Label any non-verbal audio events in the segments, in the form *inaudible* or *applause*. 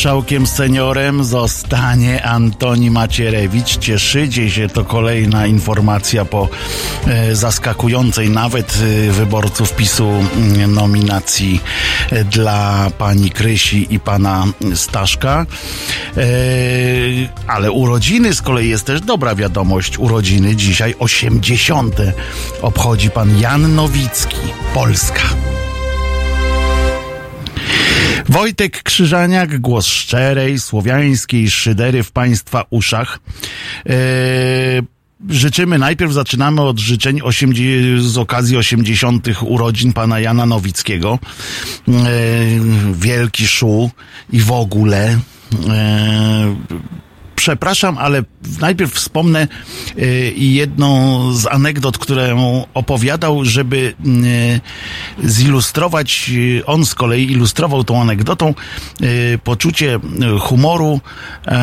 Marszałkiem seniorem zostanie Antoni Macierewicz. Cieszycie się, to kolejna informacja po e, zaskakującej nawet e, wyborców PiSu mm, nominacji e, dla pani Krysi i pana Staszka. Ale urodziny z kolei jest też dobra wiadomość. Urodziny dzisiaj 80. obchodzi pan Jan Nowicki, Polska. Wojtek Krzyżaniak, głos szczerej, słowiańskiej szydery w Państwa uszach. Eee, życzymy, najpierw zaczynamy od życzeń 80, z okazji 80. urodzin pana Jana Nowickiego. Eee, wielki szu i w ogóle. Eee, przepraszam, ale najpierw wspomnę y, jedną z anegdot, którą opowiadał, żeby y, zilustrować, y, on z kolei ilustrował tą anegdotą poczucie humoru e,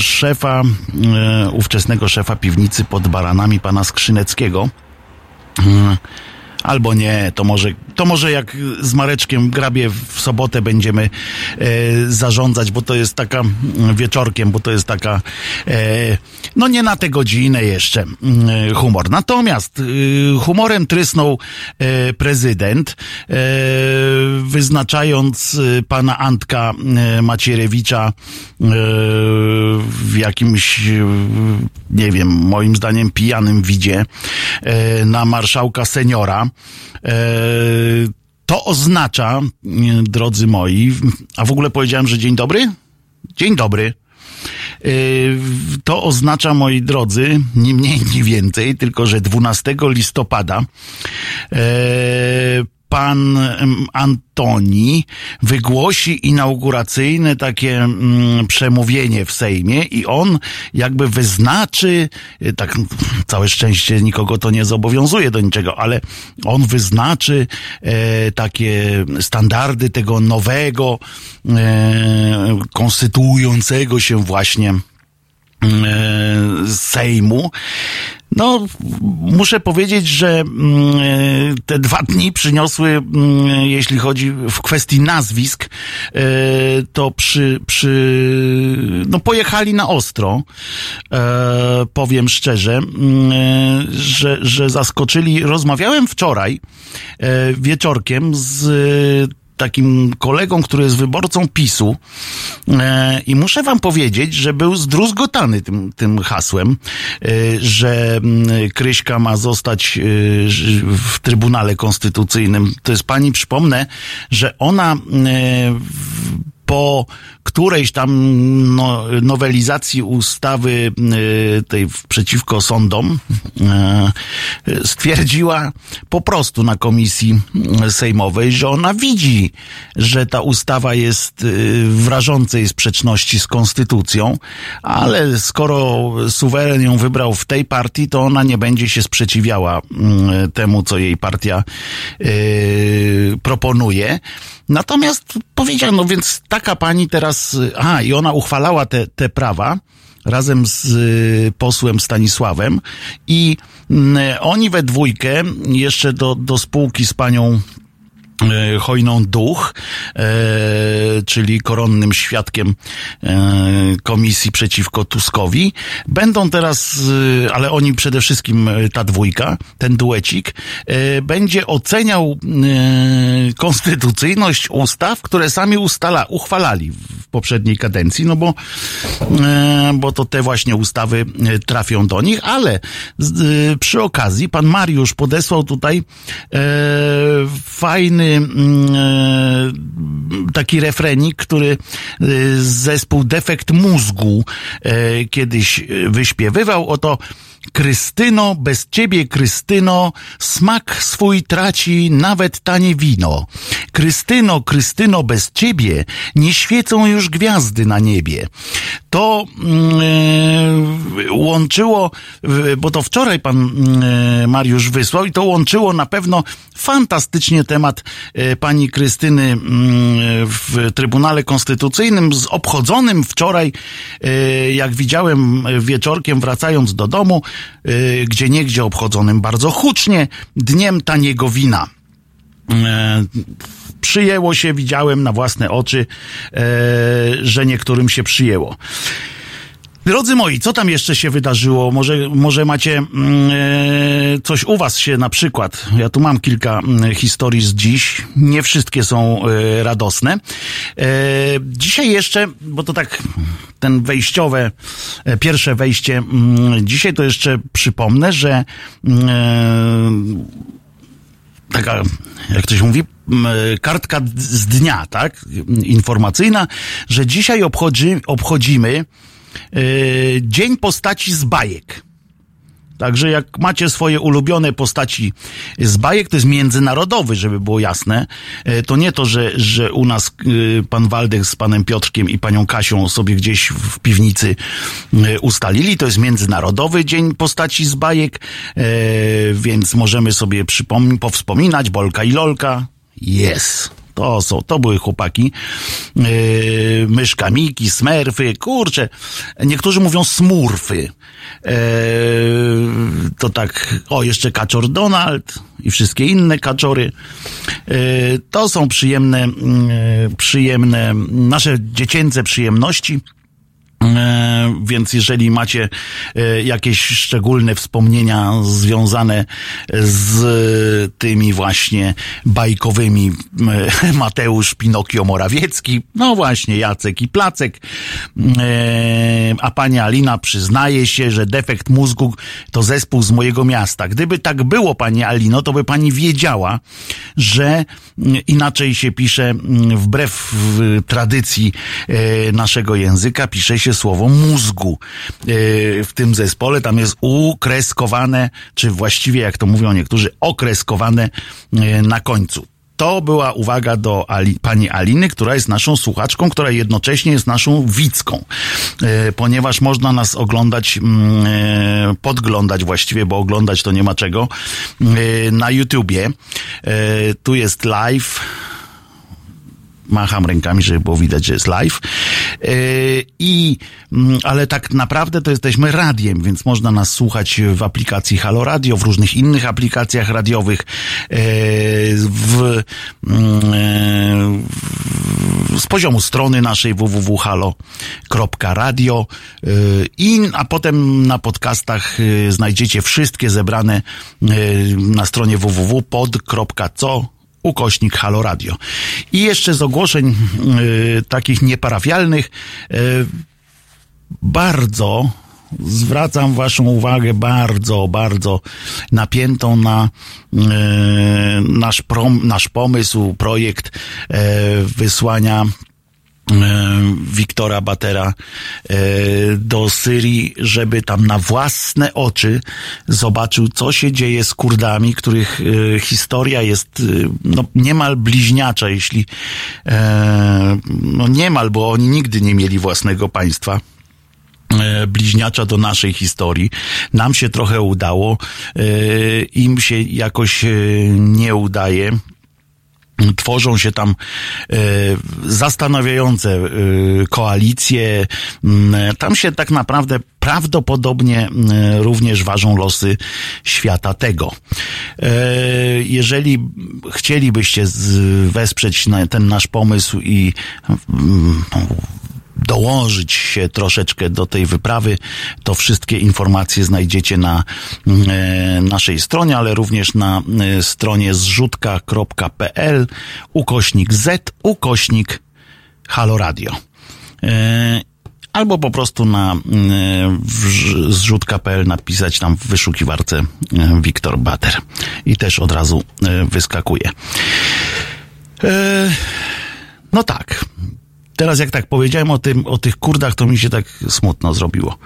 szefa, e, ówczesnego szefa piwnicy pod baranami, pana Skrzyneckiego. Albo nie, to może, to może jak z Mareczkiem Grabie w sobotę będziemy e, zarządzać, bo to jest taka mm, wieczorkiem, bo to jest taka e, no nie na tę godzinę jeszcze mm, humor. Natomiast y, humorem trysnął e, prezydent, e, wyznaczając y, pana Antka e, Macierewicza e, w jakimś, y, nie wiem, moim zdaniem pijanym widzie e, na marszałka seniora. E, to oznacza, e, drodzy moi, a w ogóle powiedziałem, że dzień dobry? Dzień dobry. E, To oznacza, moi drodzy, nie mniej, nie więcej, tylko że 12 listopada pan Antoni wygłosi inauguracyjne takie mm, przemówienie w Sejmie i on jakby wyznaczy, e, tak całe szczęście nikogo to nie zobowiązuje do niczego, ale on wyznaczy e, takie standardy tego nowego, e, konstytuującego się właśnie Sejmu. No, muszę powiedzieć, że mm, e, te dwa dni przyniosły, mm, jeśli chodzi w kwestii nazwisk, e, to przy, przy, no pojechali na ostro, e, powiem szczerze, mm, e, że, że zaskoczyli. Rozmawiałem wczoraj e, wieczorkiem z takim kolegą, który jest wyborcą PiSu e, i muszę wam powiedzieć, że był zdruzgotany tym, tym hasłem, e, że mm, Kryśka ma zostać e, w Trybunale Konstytucyjnym. To jest pani, przypomnę, że ona e, w- po którejś tam no, nowelizacji ustawy e, tej przeciwko sądom e, stwierdziła po prostu na komisji sejmowej, że ona widzi, że ta ustawa jest w rażącej sprzeczności z konstytucją, ale skoro suweren ją wybrał w tej partii, to ona nie będzie się sprzeciwiała temu, co jej partia proponuje. Natomiast powiedziano, no więc taka pani teraz, a i ona uchwalała te, te prawa razem z y, posłem Stanisławem i mm, oni we dwójkę jeszcze do, do spółki z panią Hojną Duch, e, czyli koronnym świadkiem e, komisji przeciwko Tuskowi. Będą teraz, e, ale oni przede wszystkim e, ta dwójka, ten duecik, e, będzie oceniał e, konstytucyjność ustaw, które sami ustala, uchwalali w poprzedniej kadencji, no bo, e, bo to te właśnie ustawy e, trafią do nich, ale e, przy okazji pan Mariusz podesłał tutaj e, fajny mm, e, taki refrenik, który e, zespół Defekt Mózgu e, kiedyś wyśpiewywał. Oto Krystyno, bez ciebie, Krystyno, smak swój traci nawet tanie wino. Krystyno, Krystyno, bez ciebie nie świecą już gwiazdy na niebie. To e, łączyło, bo to wczoraj pan mm, Mariusz wysłał i to łączyło na pewno fantastycznie temat e, pani Krystyny mm, w Trybunale Konstytucyjnym z obchodzonym wczoraj, jak widziałem wieczorkiem wracając do domu, e, gdzie niegdzie obchodzonym bardzo hucznie, Dniem Taniego Wina. E, przyjęło się, widziałem na własne oczy, e, że niektórym się przyjęło. Drodzy moi, co tam jeszcze się wydarzyło? Może, może macie e, coś u was się na przykład. Ja tu mam kilka mm, historii z dziś. Nie wszystkie są e, radosne. E, dzisiaj jeszcze, bo to tak ten wejściowe, pierwsze wejście. Mm, dzisiaj to jeszcze przypomnę, że taka, jak to się mówi, kartka z dnia, tak? Informacyjna, że dzisiaj obchodzi, obchodzimy Dzień Postaci z bajek. Także jak macie swoje ulubione postaci z bajek, to jest międzynarodowy, żeby było jasne. E, To nie to, że, że u nas e, pan Waldek z panem Piotrkiem i panią Kasią sobie gdzieś w piwnicy e, ustalili. To jest międzynarodowy dzień postaci z bajek, e, więc możemy sobie przypom- powspominać Bolka i Lolka. Jest. To są, to były chłopaki. Yy, myszka Miki, smerfy, kurcze. Niektórzy mówią smurfy. Yy, to tak, o, jeszcze kaczor Donald i wszystkie inne kaczory. Yy, to są przyjemne, yy, przyjemne, nasze dziecięce przyjemności. E, Więc jeżeli macie e, jakieś szczególne wspomnienia związane z tymi właśnie bajkowymi e, *laughs* Mateusz, Pinokio, Morawiecki, no właśnie Jacek i Placek, a pani Alina przyznaje się, że defekt mózgu to zespół z mojego miasta. Gdyby tak było, pani Alino, to by pani wiedziała, że inaczej się pisze, mm, wbrew tradycji naszego języka, pisze się słowo mózgu. E, W tym zespole tam jest ukreskowane, czy właściwie jak to mówią niektórzy, okreskowane e, na końcu. To była uwaga do Ali, pani Aliny, która jest naszą słuchaczką, która jednocześnie jest naszą widzką, e, ponieważ można nas oglądać, mm, e, podglądać właściwie, bo oglądać to nie ma czego, e, na YouTubie. E, tu jest live macham rękami, żeby było widać, że jest live. Yy, I, mm, ale tak naprawdę to jesteśmy radiem, więc można nas słuchać w aplikacji Halo Radio, w różnych innych aplikacjach radiowych, w, mm, w, z poziomu strony naszej www.halo.radio i a potem na podcastach znajdziecie wszystkie zebrane na stronie www.pod.co ukośnik Halo Radio. I jeszcze z ogłoszeń y, takich nieparafialnych y, bardzo zwracam waszą uwagę bardzo, bardzo napiętą na y, nasz, prom, nasz pomysł, projekt y, wysłania Wiktora Batera e, do Syrii, żeby tam na własne oczy zobaczył, co się dzieje z Kurdami, których e, historia jest e, no, niemal bliźniacza, jeśli e, no niemal, bo oni nigdy nie mieli własnego państwa e, bliźniacza do naszej historii. Nam się trochę udało, e, im się jakoś e, nie udaje tworzą się tam e, zastanawiające e, koalicje. M, Tam się tak naprawdę prawdopodobnie m, również ważą losy świata tego. E, Jeżeli chcielibyście z- wesprzeć na- ten nasz pomysł i mm, dołożyć się troszeczkę do tej wyprawy, to wszystkie informacje znajdziecie na e, naszej stronie, ale również na e, stronie zrzutka.pl ukośnik z ukośnik Halo Radio. E, Albo po prostu na w- zrzutka.pl napisać tam w wyszukiwarce Wiktor Bater i też od razu wyskakuje. No tak. Teraz jak tak powiedziałem o tym, o tych Kurdach, to mi się tak smutno zrobiło.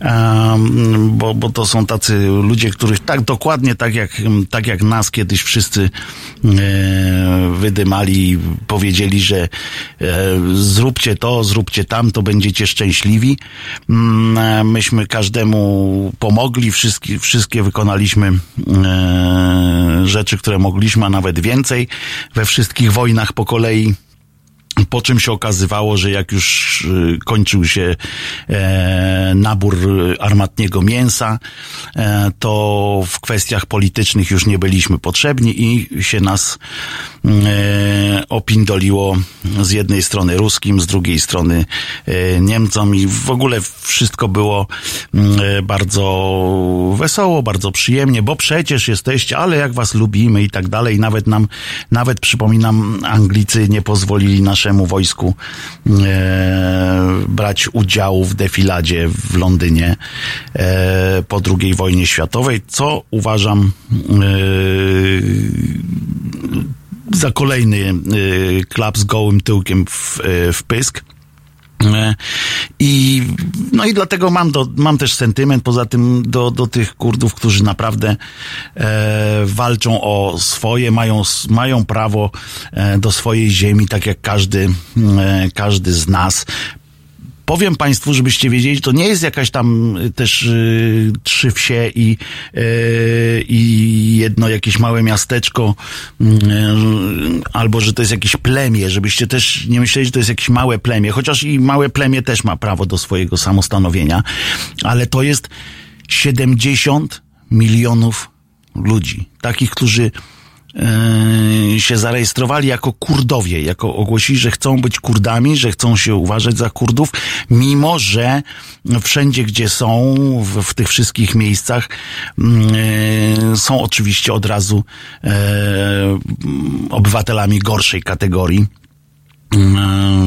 Um, bo, bo to są tacy ludzie, których tak dokładnie, tak jak, tak jak nas kiedyś wszyscy e, wydymali, powiedzieli, że e, zróbcie to, zróbcie tamto, będziecie szczęśliwi. Mm, e, myśmy każdemu pomogli, wszystkie, wszystkie wykonaliśmy e, rzeczy, które mogliśmy, a nawet więcej we wszystkich wojnach po kolei Po czym się okazywało, że jak już y, kończył się e, nabór armatniego mięsa, e, to w kwestiach politycznych już nie byliśmy potrzebni i się nas e, opindoliło z jednej strony ruskim, z drugiej strony Niemcom i w ogóle wszystko było e, bardzo wesoło, bardzo przyjemnie, bo przecież jesteście, ale jak was lubimy i tak dalej. Nawet nam, nawet przypominam, Anglicy nie pozwolili naszemu wojsku e, brać udziału w defiladzie w Londynie e, po II wojnie światowej, co uważam e, za kolejny e, klap z gołym tyłkiem w, e, w pysk. E, I, no i dlatego mam, do, mam też sentyment poza tym do, do tych Kurdów, którzy naprawdę e, walczą o swoje, mają, mają prawo e, do swojej ziemi, tak jak każdy, e, każdy z nas powiem Państwu, żebyście wiedzieli, to nie jest jakaś tam y, też y, trzy wsie i, y, i jedno jakieś małe miasteczko, y, albo że to jest jakieś plemię, żebyście też nie myśleli, że to jest jakieś małe plemię, chociaż i małe plemię też ma prawo do swojego samostanowienia, ale to jest 70 milionów ludzi, takich, którzy się zarejestrowali jako Kurdowie, jako ogłosili, że chcą być Kurdami, że chcą się uważać za Kurdów, mimo że wszędzie, gdzie są, w, w tych wszystkich miejscach, yy, są oczywiście od razu yy, obywatelami gorszej kategorii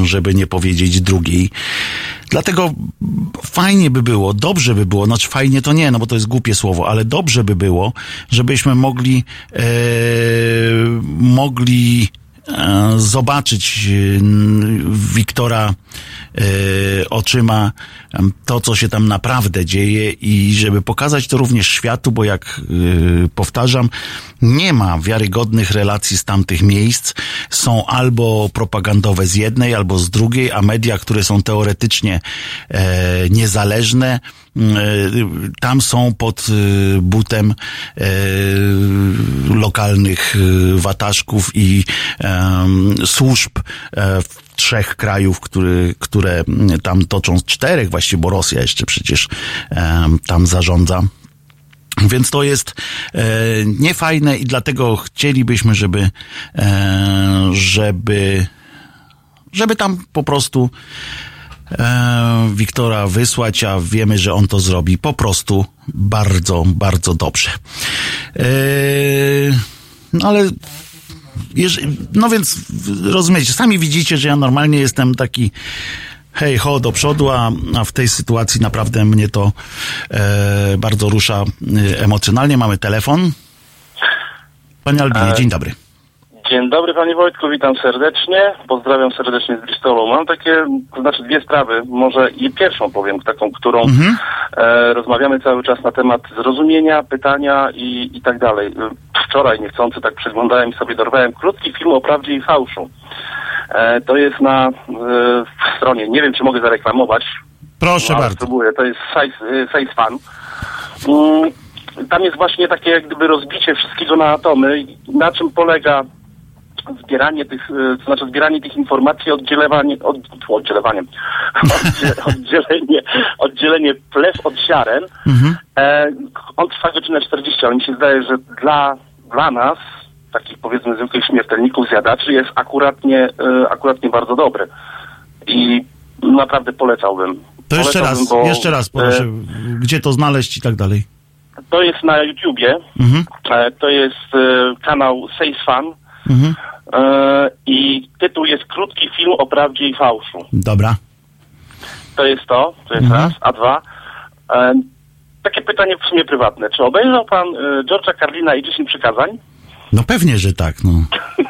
żeby nie powiedzieć drugiej. Dlatego fajnie by było, dobrze by było, znaczy fajnie to nie, no bo to jest głupie słowo, ale dobrze by było, żebyśmy mogli, e, mogli e, zobaczyć Wiktora e, oczyma to, co się tam naprawdę dzieje i żeby pokazać to również światu, bo jak e, powtarzam, nie ma wiarygodnych relacji z tamtych miejsc. Są albo propagandowe z jednej, albo z drugiej, a media, które są teoretycznie e, niezależne, e, tam są pod e, butem e, lokalnych e, wataszków i służb trzech krajów, który, które tam toczą, czterech właściwie, bo Rosja jeszcze przecież tam zarządza. Więc to jest e, niefajne i dlatego chcielibyśmy, żeby, e, żeby, żeby tam po prostu e, Wiktora wysłać, a wiemy, że on to zrobi po prostu bardzo, bardzo dobrze. E, no ale no więc rozumiecie, sami widzicie, że ja normalnie jestem taki hej, ho do przodu, a, a w tej sytuacji naprawdę mnie to e, bardzo rusza e, emocjonalnie. Mamy telefon. Panie Albinie, dzień dobry. Dzień dobry Panie Wojtku, witam serdecznie. Pozdrawiam serdecznie z Bristolu. Mam takie, to znaczy dwie sprawy. Może i pierwszą powiem, taką, którą mhm. e, rozmawiamy cały czas na temat zrozumienia, pytania i, i tak dalej. Wczoraj niechcący tak przeglądałem i sobie dorwałem krótki film o prawdzie i fałszu. E, to jest na e, stronie, nie wiem czy mogę zareklamować. Proszę no, bardzo. Spróbuję, to jest Size, size Fan. Mm, tam jest właśnie takie jak gdyby rozbicie wszystkiego na atomy. Na czym polega zbieranie tych, e, to znaczy zbieranie tych informacji, oddzielewanie, *laughs* od, oddzielewaniem, oddzielenie, oddzielenie plew od ziaren. Mhm. E, on trwa godzinę 40, ale mi się zdaje, że dla, dla nas, takich powiedzmy zwykłych śmiertelników, zjadaczy, jest akuratnie, e, akuratnie bardzo dobry. I naprawdę polecałbym. To jeszcze raz, bo, jeszcze raz proszę, e, gdzie to znaleźć i tak dalej. To jest na YouTubie. Mhm. E, to jest e, kanał Safe Fun. Mhm. E, I tytuł jest Krótki film o prawdzie i fałszu. Dobra. To jest to, to jest mhm. raz. A dwa, e, takie pytanie w sumie prywatne. Czy obejrzał pan e, George'a Carlina i 10 przykazań? No pewnie, że tak, no.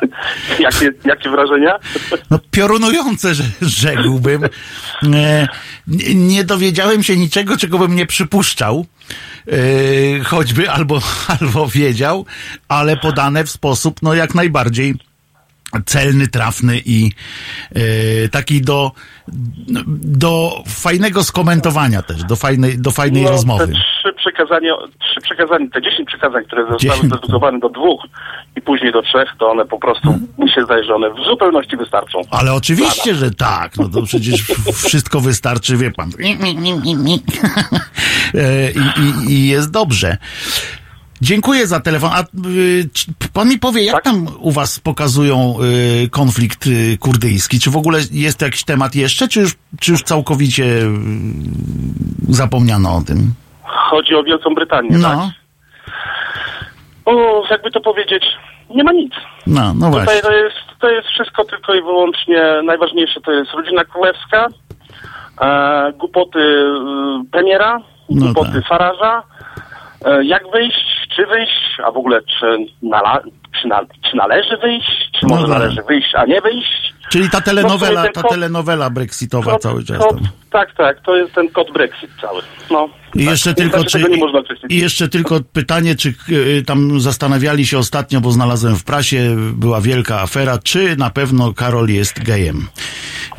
*laughs* jakie, jakie wrażenia? No piorunujące, że rzekłbym. Nie dowiedziałem się niczego, czego bym nie przypuszczał. E, choćby albo, *laughs* albo wiedział, ale podane w sposób, no jak najbardziej celny, trafny i e, taki do, do fajnego skomentowania też, do fajnej, do fajnej No, rozmowy. Te trzy przekazania, trzy przekazania, te dziesięć przekazań, które zostały zredukowane do dwóch i później do trzech, to one po prostu, mi się zdaje, że one w zupełności wystarczą. Ale oczywiście, że tak. No to przecież wszystko wystarczy, wie pan. *laughs* E, I, i, I jest dobrze. Dziękuję za telefon. A y, pan mi powie, jak Tak? tam u was pokazują y, konflikt y, kurdyjski? Czy w ogóle jest to jakiś temat jeszcze, czy już, czy już całkowicie y, zapomniano o tym? Chodzi o Wielką Brytanię, tak? No, O, jakby to powiedzieć, nie ma nic. no, no Tutaj właśnie. to jest, to jest wszystko tylko i wyłącznie, najważniejsze to jest rodzina królewska, e, głupoty e, premiera, No głupoty tak. Faraża, e, jak wyjść, czy wyjść, a w ogóle czy, nala, czy, na, czy należy wyjść, czy No może tak. należy wyjść, a nie wyjść. Czyli ta telenowela, ten ta kod- telenowela brexitowa Kod- cały czas kod-. Tak, tak, to jest ten kod Brexit cały. No, I tak. jeszcze tylko, czy, i jeszcze tylko pytanie, czy y, tam zastanawiali się ostatnio, bo znalazłem w prasie, była wielka afera, czy na pewno Karol jest gejem.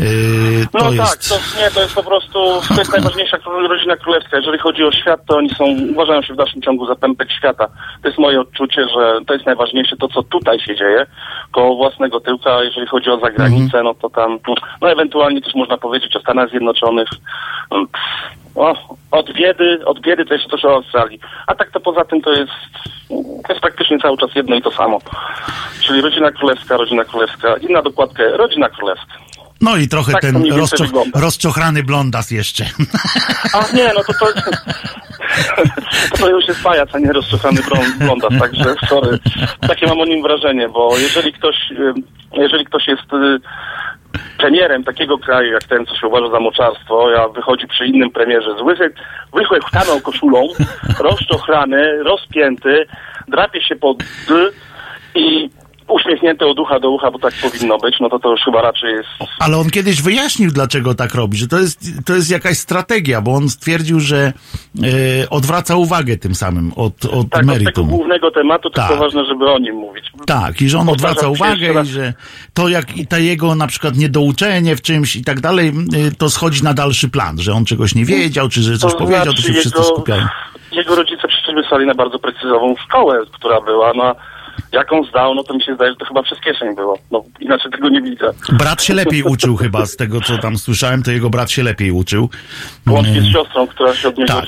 Y, No to tak, jest... to nie, to jest po prostu, to jest najważniejsza rodzina królewska. Jeżeli chodzi o świat, to oni są, uważają się w dalszym ciągu za pępek świata. To jest moje odczucie, że to jest najważniejsze, to co tutaj się dzieje, koło własnego tyłka, jeżeli chodzi o zagranicę, Mhm. no to tam, no ewentualnie też można powiedzieć o Stanach Zjednoczonych. Mm, pff, O, od biedy, od biedy to jeszcze też o Australii. A tak to poza tym to jest, to jest praktycznie cały czas jedno i to samo. Czyli rodzina królewska, rodzina królewska i na dokładkę rodzina królewska. No i trochę tak ten rozczo- wygląda. rozczochrany blondas jeszcze. A nie, no to to, *laughs* to już jest pajac, a nie blond- blondas, także sorry. Takie mam o nim wrażenie, bo jeżeli ktoś, jeżeli ktoś jest y, premierem takiego kraju, jak ten, co się uważa za moczarstwo, a wychodzi przy innym premierze z łychy, wychłechtaną koszulą, *laughs* rozczochrany, rozpięty, drapie się pod d i uśmiechnięty od ucha do ucha, bo tak powinno być, no to to już chyba raczej jest Ale on kiedyś wyjaśnił, dlaczego tak robi, że to jest, to jest jakaś strategia, bo on stwierdził, że e, odwraca uwagę tym samym od, od tak, od tego meritum. głównego tematu, tylko Tak. ważne, żeby o nim mówić. Tak, i że on Powtarzam odwraca uwagę i że to jak i ta jego na przykład niedouczenie w czymś i tak dalej, y, to schodzi na dalszy plan, że on czegoś nie wiedział, czy że coś powiedział, to się znaczy wszyscy skupiają. Jego rodzice przecież wysłali na bardzo precyzową szkołę, która była, no jaką zdał, no to mi się zdaje, że to chyba przez kieszeń było. No inaczej tego nie widzę. Brat się lepiej uczył chyba, z tego co tam słyszałem, to jego brat się lepiej uczył. Łącznie Mm. z siostrą, która się od niego Tak.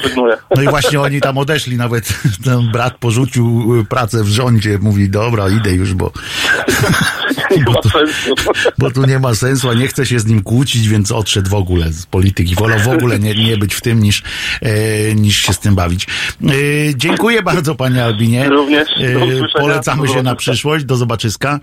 No i właśnie oni tam odeszli, nawet ten brat porzucił pracę w rządzie, mówi, dobra, idę już, bo, nie ma sensu. *laughs* bo tu nie ma sensu, a nie chcę się z nim kłócić, więc odszedł w ogóle z polityki. Wolał w ogóle nie, nie być w tym, niż, e, niż się z tym bawić. E, dziękuję bardzo, panie Albinie. Również. E, polecamy się na przyszłość. Do zobaczyska.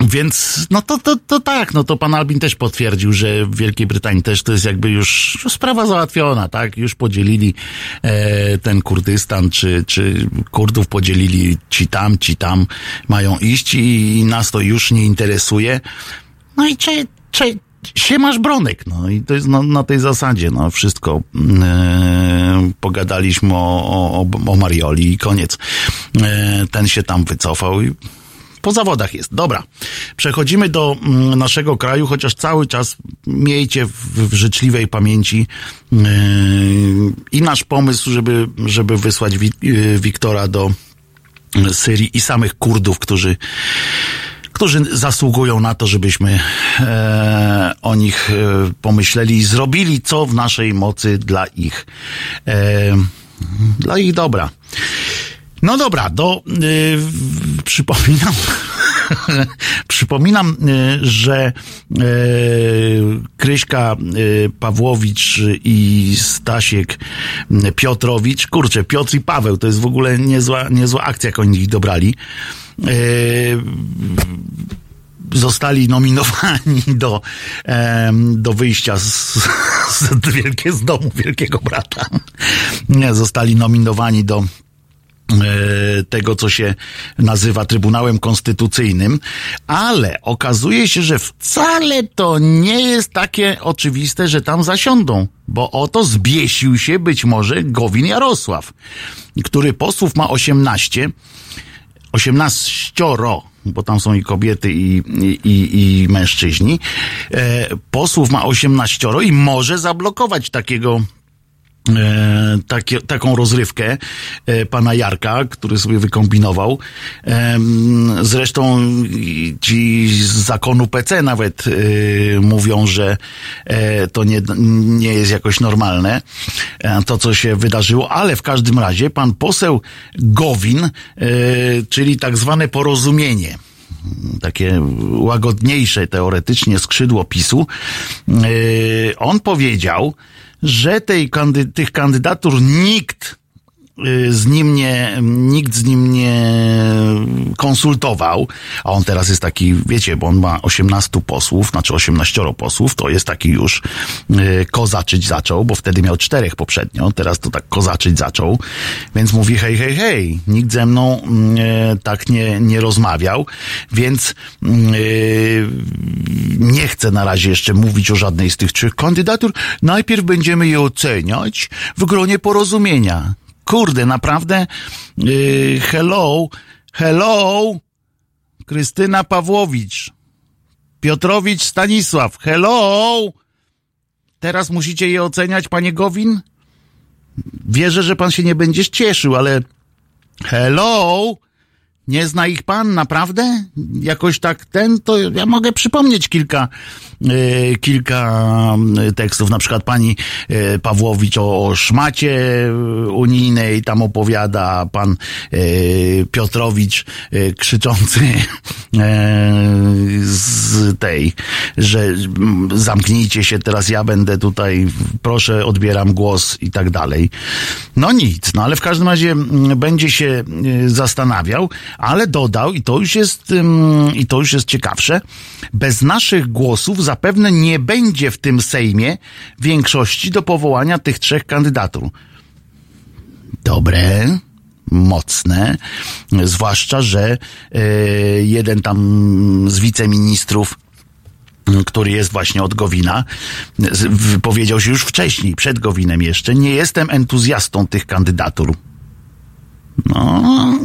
Więc no to, to, to tak, no to pan Albin też potwierdził, że w Wielkiej Brytanii też to jest jakby już sprawa załatwiona, tak? Już podzielili e, ten Kurdystan, czy, czy Kurdów podzielili ci tam, ci tam mają iść i, i nas to już nie interesuje. No i czy, czy, siemasz bronek, no i to jest no, na tej zasadzie, no wszystko. E, pogadaliśmy o, o, o Marioli i koniec. E, ten się tam wycofał i po zawodach jest. Dobra. Przechodzimy do mm, naszego kraju, chociaż cały czas miejcie w, w życzliwej pamięci yy, i nasz pomysł, żeby, żeby wysłać wi, yy, Wiktora do yy, Syrii i samych Kurdów, którzy którzy zasługują na to, żebyśmy e, o nich e, pomyśleli i zrobili co w naszej mocy dla ich, e, dla ich dobra. No dobra, do, y, przypominam, *laughs* przypominam, y, że y, Kryśka y, Pawłowicz i Stasiek Piotrowicz, kurczę, Piotr i Paweł, to jest w ogóle niezła, niezła akcja, jak oni ich dobrali. Zostali nominowani do, do wyjścia z, z, wielkie, z domu Wielkiego Brata. Nie, zostali nominowani do tego, co się nazywa Trybunałem Konstytucyjnym, ale okazuje się, że wcale to nie jest takie oczywiste, że tam zasiądą, bo oto zbiesił się być może Gowin Jarosław, który posłów ma 18, osiemnaścioro, bo tam są i kobiety, i, i, i mężczyźni. E, posłów ma osiemnaścioro i może zablokować takiego E, takie, taką rozrywkę e, pana Jarka, który sobie wykombinował. E, zresztą ci z zakonu PC nawet e, mówią, że e, to nie, nie jest jakoś normalne, e, to co się wydarzyło, ale w każdym razie pan poseł Gowin, czyli tak zwane porozumienie, takie łagodniejsze teoretycznie skrzydło PiSu, on powiedział, że tej kandy, tych kandydatur nikt z nim nie, nikt z nim nie konsultował, a on teraz jest taki, wiecie, bo on ma 18 posłów, znaczy 18 posłów, to jest taki już y, kozaczyć zaczął, bo wtedy miał czterech poprzednio, teraz to tak kozaczyć zaczął, więc mówi hej, hej, hej, nikt ze mną y, tak nie, nie rozmawiał, więc y, nie chcę na razie jeszcze mówić o żadnej z tych trzech kandydatur, najpierw będziemy je oceniać w gronie porozumienia. Kurde, naprawdę, yy, hello, hello, Krystyna Pawłowicz, Piotrowicz Stanisław, hello, teraz musicie je oceniać, panie Gowin? Wierzę, że pan się nie będziesz cieszył, ale hello, nie zna ich pan naprawdę? Jakoś tak ten, to ja mogę przypomnieć kilka, e, kilka e, tekstów. Na przykład pani e, Pawłowicz o, o szmacie unijnej tam opowiada, pan e, Piotrowicz e, krzyczący e, z tej, że zamknijcie się, teraz ja będę tutaj, proszę, odbieram głos i tak dalej. No nic, no ale w każdym razie będzie się e, zastanawiał, ale dodał, i to już jest, i to już jest ciekawsze, bez naszych głosów zapewne nie będzie w tym Sejmie większości do powołania tych trzech kandydatur. Dobre, mocne, zwłaszcza, że e, jeden tam z wiceministrów który jest właśnie od Gowina, powiedział się już wcześniej, przed Gowinem jeszcze, nie jestem entuzjastą tych kandydatur. No,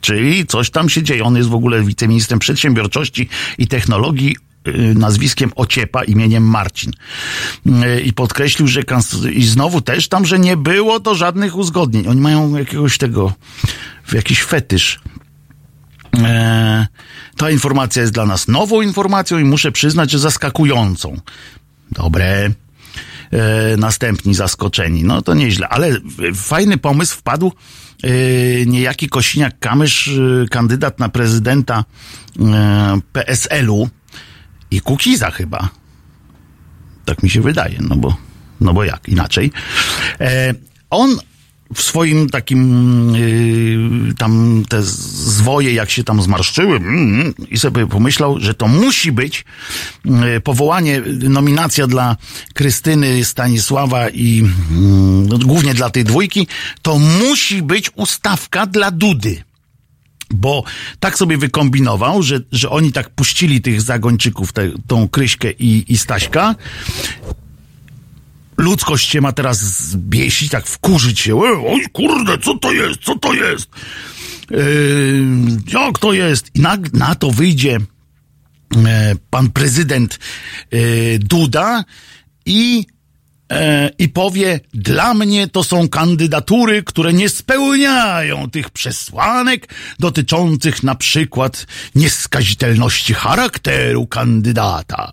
czyli coś tam się dzieje. On jest w ogóle wiceministrem przedsiębiorczości i technologii y, nazwiskiem Ociepa imieniem Marcin. Y, I podkreślił, że i znowu też tam, że nie było to żadnych uzgodnień. Oni mają jakiegoś tego, jakiś fetysz. E, ta informacja jest dla nas nową informacją i muszę przyznać, że zaskakującą. Dobre. E, następni zaskoczeni. No to nieźle, ale fajny pomysł wpadł niejaki Kosiniak-Kamysz, yy, kandydat na prezydenta yy, PSL-u i Kukiza chyba. Tak mi się wydaje, no bo, no bo jak inaczej. E, on w swoim takim yy, tam te zwoje, jak się tam zmarszczyły yy, i sobie pomyślał, że to musi być yy, powołanie, nominacja dla Krystyny Stanisława i yy, głównie dla tej dwójki, to musi być ustawka dla Dudy. Bo tak sobie wykombinował, że, że oni tak puścili tych zagończyków, te, tą Kryśkę i, i Staśka ludzkość się ma teraz zbiesić, tak wkurzyć się. Oj, kurde, co to jest, co to jest? Yy, jak to jest? I na, na to wyjdzie e, pan prezydent e, Duda i e, i powie, dla mnie to są kandydatury, które nie spełniają tych przesłanek dotyczących na przykład nieskazitelności charakteru kandydata.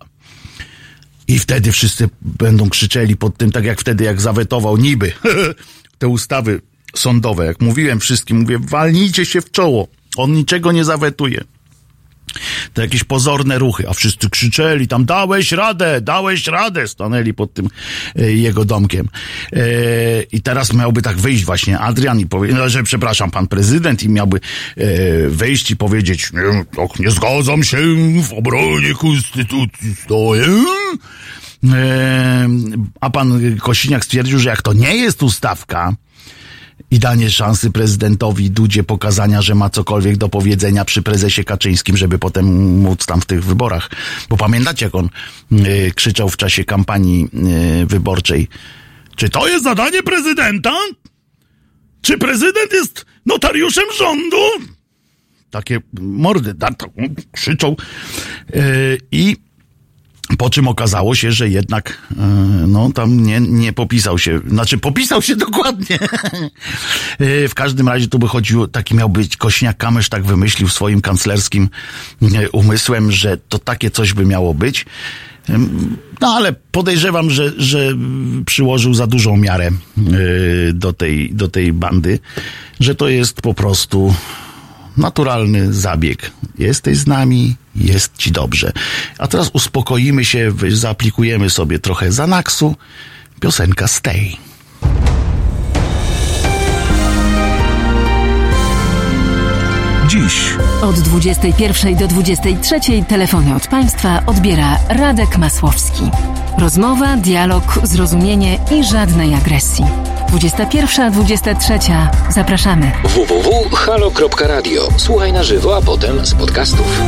I wtedy wszyscy będą krzyczeli pod tym, tak jak wtedy, jak zawetował niby *laughs* te ustawy sądowe. Jak mówiłem wszystkim, mówię, walnijcie się w czoło. On niczego nie zawetuje. To jakieś pozorne ruchy, a wszyscy krzyczeli tam, dałeś radę, dałeś radę, stanęli pod tym e, jego domkiem. E, I teraz miałby tak wyjść właśnie Adrian i powiedzieć, no, że przepraszam, pan prezydent i miałby e, wyjść i powiedzieć, nie, tak nie zgadzam się w obronie konstytucji stoję. E, a pan Kosiniak stwierdził, że jak to nie jest ustawka, i danie szansy prezydentowi Dudzie pokazania, że ma cokolwiek do powiedzenia przy prezesie Kaczyńskim, żeby potem móc tam w tych wyborach. Bo pamiętacie, jak on y, krzyczał w czasie kampanii y, wyborczej, czy to jest zadanie prezydenta? Czy prezydent jest notariuszem rządu? takie mordy, krzyczą i po czym okazało się, że jednak no tam nie, nie popisał się, znaczy popisał się *laughs* dokładnie. w każdym razie tu by chodziło, taki miał być Kośniak Kamysz tak wymyślił swoim kanclerskim umysłem, że to takie coś by miało być. No ale podejrzewam, że, że przyłożył za dużą miarę do tej, do tej bandy, że to jest po prostu naturalny zabieg. Jesteś z nami, jest ci dobrze. A teraz uspokoimy się, zaaplikujemy sobie trochę Zanaxu. Piosenka Stay. Dziś. Od 21 do 23 telefony od Państwa odbiera Radek Masłowski. Rozmowa, dialog, zrozumienie i żadnej agresji. 21-23. Zapraszamy. www.halo.radio. Słuchaj na żywo, a potem z podcastów.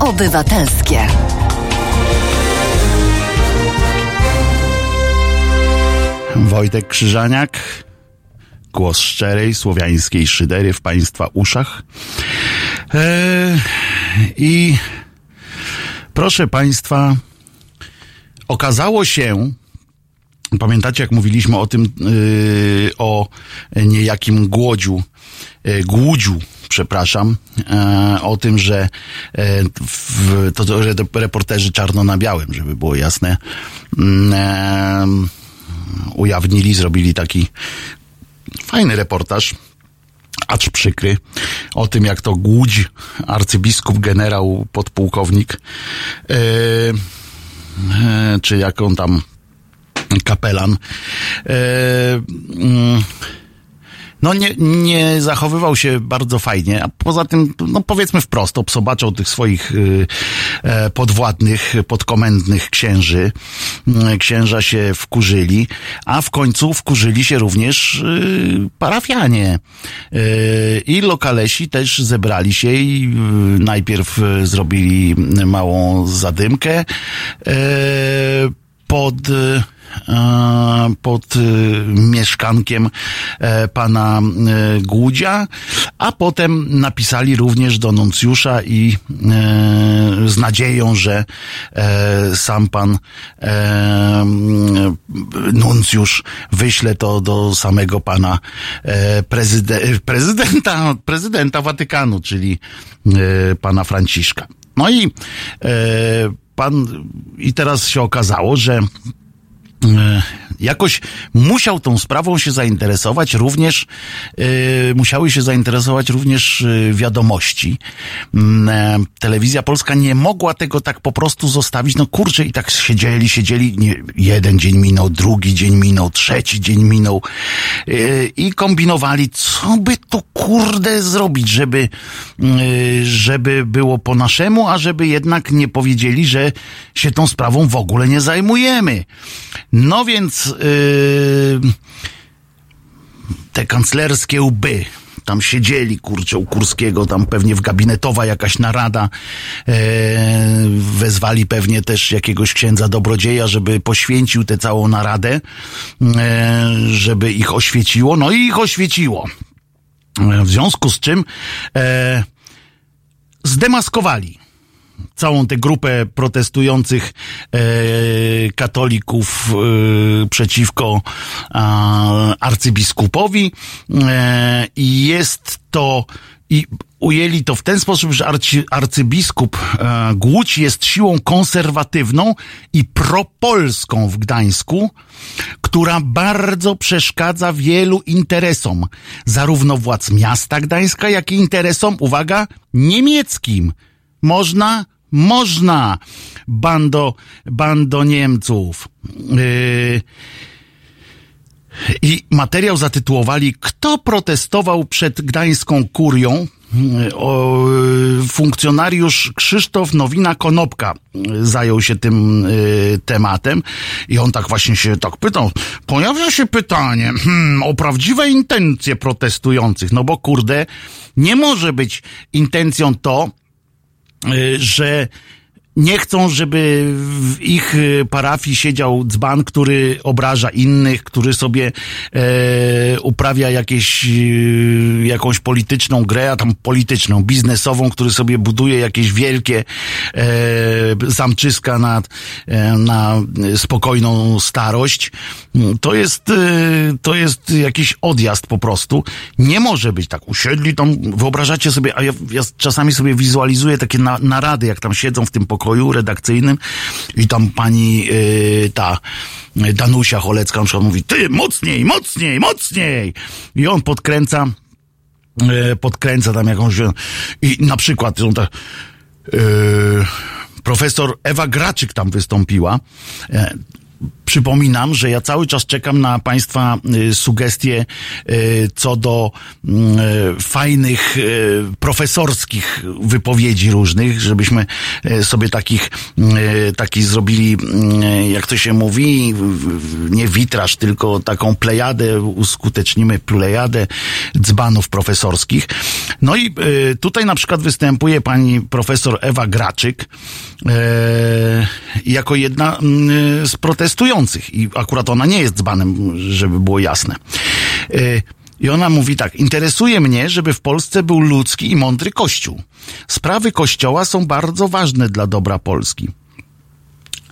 Obywatelskie. Wojtek Krzyżaniak, głos szczerej, słowiańskiej szydery w Państwa uszach. Eee, I proszę Państwa, okazało się, Pamiętacie, jak mówiliśmy o tym, yy, o niejakim głodziu, yy, głudziu, przepraszam, yy, o tym, że, w, to, że reporterzy czarno na białym, żeby było jasne, ujawnili, zrobili taki fajny reportaż, acz przykry, o tym, jak to głódź arcybiskup, generał, podpułkownik, czy jak on tam kapelan. E, mm, no nie, nie zachowywał się bardzo fajnie, a poza tym, no powiedzmy wprost, obsobaczał tych swoich y, e, podwładnych, podkomendnych księży. Mm, księża się wkurzyli, a w końcu wkurzyli się również y, parafianie. Y, I lokalesi też zebrali się i najpierw zrobili małą zadymkę pod pod e, mieszkankiem e, pana Głudzia, a potem napisali również do nuncjusza i z nadzieją, że sam pan nuncjusz wyśle to do samego pana prezydenta, prezydenta Watykanu, czyli pana Franciszka. No i pan, i teraz się okazało, że E, jakoś musiał tą sprawą się zainteresować również, yy, musiały się zainteresować również yy, wiadomości. Yy, telewizja polska nie mogła tego tak po prostu zostawić. No kurczę, i tak siedzieli, siedzieli, nie, jeden dzień minął, drugi dzień minął, trzeci dzień minął i kombinowali, co by tu kurde zrobić, żeby, żeby było po naszemu, a żeby jednak nie powiedzieli, że się tą sprawą w ogóle nie zajmujemy. No więc yy, te kanclerskie łby, tam siedzieli, kurczę, u Kurskiego, tam pewnie w gabinetowa jakaś narada, e, wezwali pewnie też jakiegoś księdza dobrodzieja, żeby poświęcił tę całą naradę, e, żeby ich oświeciło, no i ich oświeciło. E, w związku z czym zdemaskowali całą tę grupę protestujących e, katolików e, przeciwko e, arcybiskupowi. I jest to i ujęli to w ten sposób, że arcy, arcybiskup e, Głódź jest siłą konserwatywną i propolską w Gdańsku, która bardzo przeszkadza wielu interesom, zarówno władz miasta Gdańska, jak i interesom, uwaga, niemieckim można? Można, bando, bando Niemców. Yy, I materiał zatytułowali Kto protestował przed gdańską kurią? Yy, o, yy, funkcjonariusz Krzysztof Nowina-Konopka zajął się tym y, tematem i on tak właśnie się tak pytał. Pojawia się pytanie hmm, o prawdziwe intencje protestujących, no bo kurde, nie może być intencją to, że nie chcą, żeby w ich y, parafii siedział dzban, który obraża innych, który sobie e, uprawia jakieś, e, jakąś polityczną grę, a tam polityczną, biznesową, który sobie buduje jakieś wielkie e, zamczyska na, e, na spokojną starość. To jest, e, to jest jakiś odjazd po prostu. Nie może być tak. Usiedli tam, wyobrażacie sobie, a ja, ja czasami sobie wizualizuję takie na, narady, jak tam siedzą w tym pokoju, pokoju redakcyjnym i tam pani yy, ta Danusia Cholecka na przykład mówi, ty mocniej, mocniej, mocniej! I on podkręca, yy, podkręca tam jakąś, i na przykład on tak, yy, profesor Ewa Graczyk tam wystąpiła. Przypominam, że ja cały czas czekam na Państwa y, sugestie y, co do mm, y, fajnych profesorskich wypowiedzi różnych, żebyśmy sobie takich, taki zrobili, jak to się mówi, nie witraż, tylko taką plejadę, uskutecznimy plejadę dzbanów profesorskich. No i tutaj na przykład występuje pani profesor Ewa Graczyk jako jedna mm, z protestujących i akurat ona nie jest dzbanem, żeby było jasne. Y, I ona mówi tak, interesuje mnie, żeby w Polsce był ludzki i mądry Kościół. Sprawy Kościoła są bardzo ważne dla dobra Polski.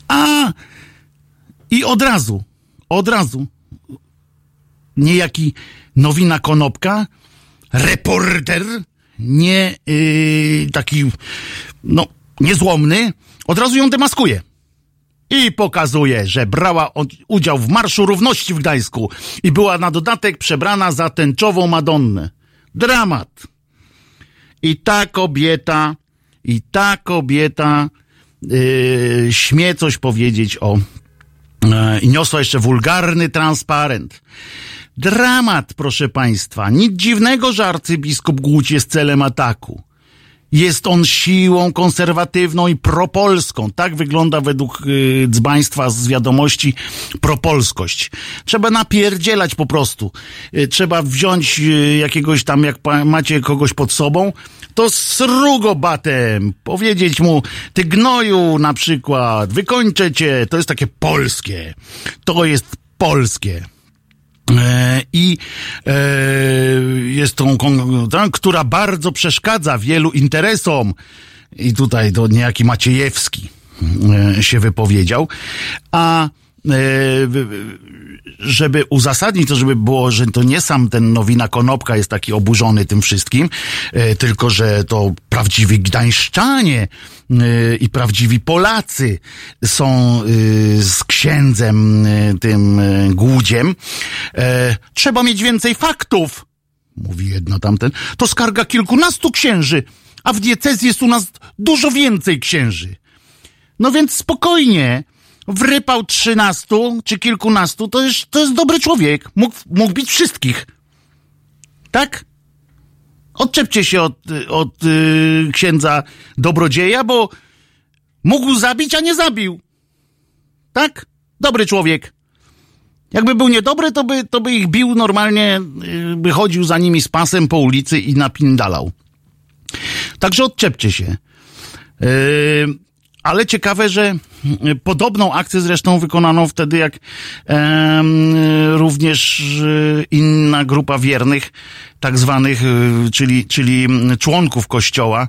A i od razu, Od razu. Niejaki Nowina Konopka, reporter, nie yy, taki, no, niezłomny, od razu ją demaskuje. I pokazuje, że brała udział w Marszu Równości w Gdańsku i była na dodatek przebrana za tęczową Madonnę. Dramat. I ta kobieta, i ta kobieta yy, śmie coś powiedzieć o. Yy, I niosła jeszcze wulgarny transparent. Dramat, proszę państwa. Nic dziwnego, że arcybiskup Głódź jest celem ataku. Jest on siłą konserwatywną i propolską. Tak wygląda według y, dzbaństwa z wiadomości propolskość. Trzeba napierdzielać po prostu. Y, trzeba wziąć y, jakiegoś tam, jak macie kogoś pod sobą, to srugobatem powiedzieć mu, ty gnoju na przykład, wykończę cię. To jest takie polskie. To jest polskie. E, I e, jest tą, która bardzo przeszkadza wielu interesom. I tutaj to niejaki Maciejewski e, się wypowiedział. A żeby uzasadnić to, żeby było, że to nie sam ten Nowina Konopka jest taki oburzony tym wszystkim, tylko że to prawdziwi gdańszczanie i prawdziwi Polacy są z księdzem tym głudziem. Trzeba mieć więcej faktów, mówi jedno tamten. To skarga kilkunastu księży, a w diecezji jest u nas dużo więcej księży. No więc spokojnie, wrypał trzynastu czy kilkunastu, to jest, to jest dobry człowiek. Mógł, mógł bić wszystkich. Tak? Odczepcie się od, od yy, księdza dobrodzieja, bo mógł zabić, a nie zabił. Tak? Dobry człowiek. Jakby był niedobry, to by, to by ich bił normalnie, yy, by chodził za nimi z pasem po ulicy i napindalał. Także odczepcie się. Yy, ale ciekawe, że podobną akcję zresztą wykonano wtedy, jak e, również inna grupa wiernych, tak zwanych, czyli, czyli członków kościoła,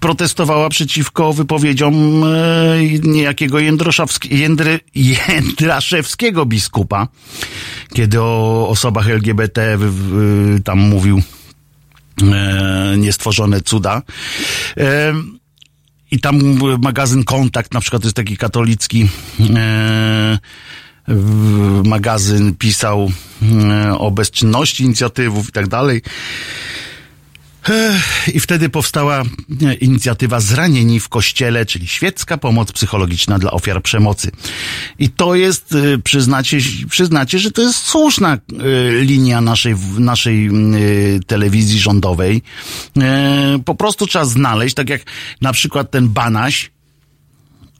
protestowała przeciwko wypowiedziom niejakiego Jędry, Jędraszewskiego biskupa, kiedy o osobach LGBT tam mówił niestworzone cuda. I tam magazyn Kontakt, na przykład jest taki katolicki e, magazyn, pisał e, o bezczynności inicjatywów i tak dalej. I wtedy powstała inicjatywa Zranieni w Kościele, czyli świecka pomoc psychologiczna dla ofiar przemocy. I to jest, y, przyznacie, przyznacie że to jest słuszna y, linia naszej, naszej y, telewizji rządowej. Po prostu trzeba znaleźć, tak jak na przykład ten Banaś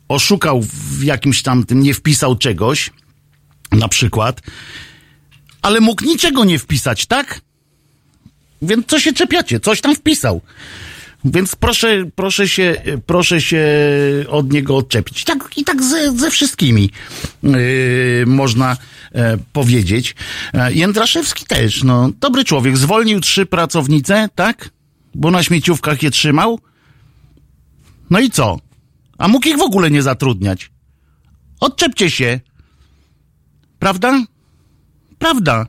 oszukał w jakimś tam tym, nie wpisał czegoś, na przykład, ale mógł niczego nie wpisać, tak? Więc co się czepiacie? Coś tam wpisał. Więc proszę, proszę się, proszę się od niego odczepić. I tak, i tak ze, ze wszystkimi yy, można e, powiedzieć. E, Jędraszewski też, no, dobry człowiek. Zwolnił trzy pracownice, tak? Bo na śmieciówkach je trzymał. No i co? A mógł ich w ogóle nie zatrudniać. Odczepcie się. Prawda? Prawda.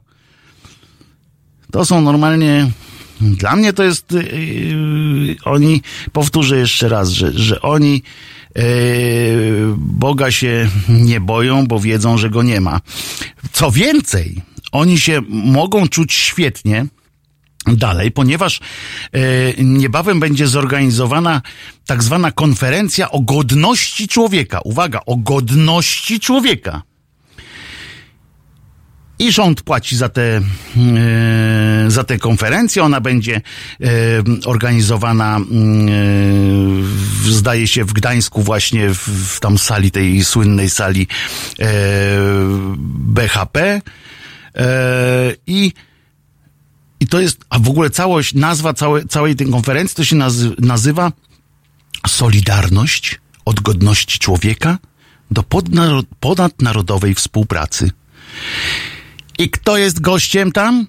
To są normalnie dla mnie to jest, yy, oni, powtórzę jeszcze raz, że, że oni yy, Boga się nie boją, bo wiedzą, że go nie ma. Co więcej, oni się mogą czuć świetnie, dalej, ponieważ e, niebawem będzie zorganizowana tak zwana konferencja o godności człowieka. Uwaga, o godności człowieka i rząd płaci za te, e, za te konferencje. Ona będzie e, organizowana, e, zdaje się, w Gdańsku właśnie, w, w tam sali, tej słynnej sali BHP. I i to jest, a w ogóle całość, nazwa całe, całej tej konferencji to się nazy, nazywa Solidarność od godności człowieka do ponadnarodowej współpracy. I kto jest gościem tam?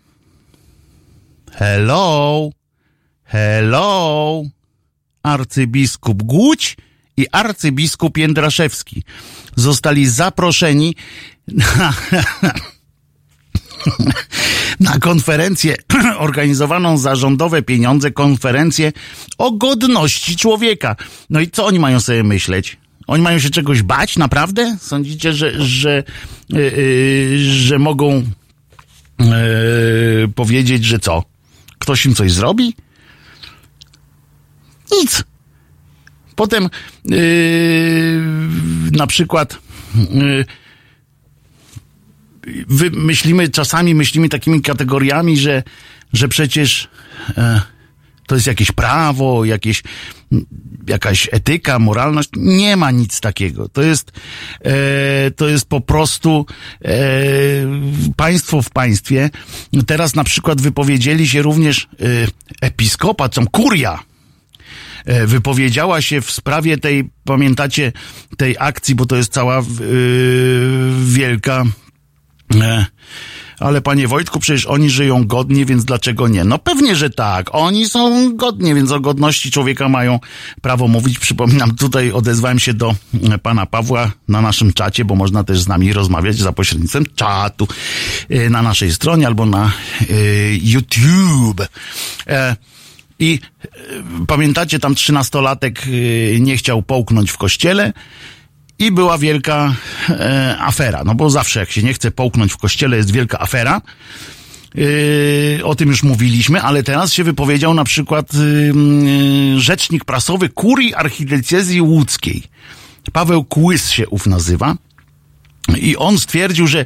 Hello, hello, arcybiskup Głódź i arcybiskup Jędraszewski zostali zaproszeni na, *laughs* na konferencję *clears throat* organizowaną za rządowe pieniądze, konferencję o godności człowieka. No i co oni mają sobie myśleć? Oni mają się czegoś bać, naprawdę? Sądzicie, że, że, yy, że mogą yy, powiedzieć, że co? Ktoś im coś zrobi? Nic. Potem yy, na przykład yy, myślimy, czasami myślimy takimi kategoriami, że, że przecież to jest jakieś prawo, jakieś, jakaś etyka, moralność. Nie ma nic takiego. To jest, e, to jest po prostu e, państwo w państwie. Teraz na przykład wypowiedzieli się również e, episkopat, są kuria e, wypowiedziała się w sprawie tej, pamiętacie, tej akcji, bo to jest cała yy, wielka E, ale panie Wojtku, przecież oni żyją godnie, więc dlaczego nie? No pewnie, że tak. Oni są godnie, więc o godności człowieka mają prawo mówić. Przypominam, tutaj odezwałem się do e, pana Pawła na naszym czacie, bo można też z nami rozmawiać za pośrednictwem czatu e, na naszej stronie albo na YouTube. I pamiętacie, tam trzynastolatek nie chciał połknąć w kościele i była wielka e, afera. No bo zawsze jak się nie chce połknąć w kościele jest wielka afera. Yy, o tym już mówiliśmy, ale teraz się wypowiedział na przykład yy, rzecznik prasowy kurii archidiecezji łódzkiej. Paweł Kłys się ów nazywa. I on stwierdził, że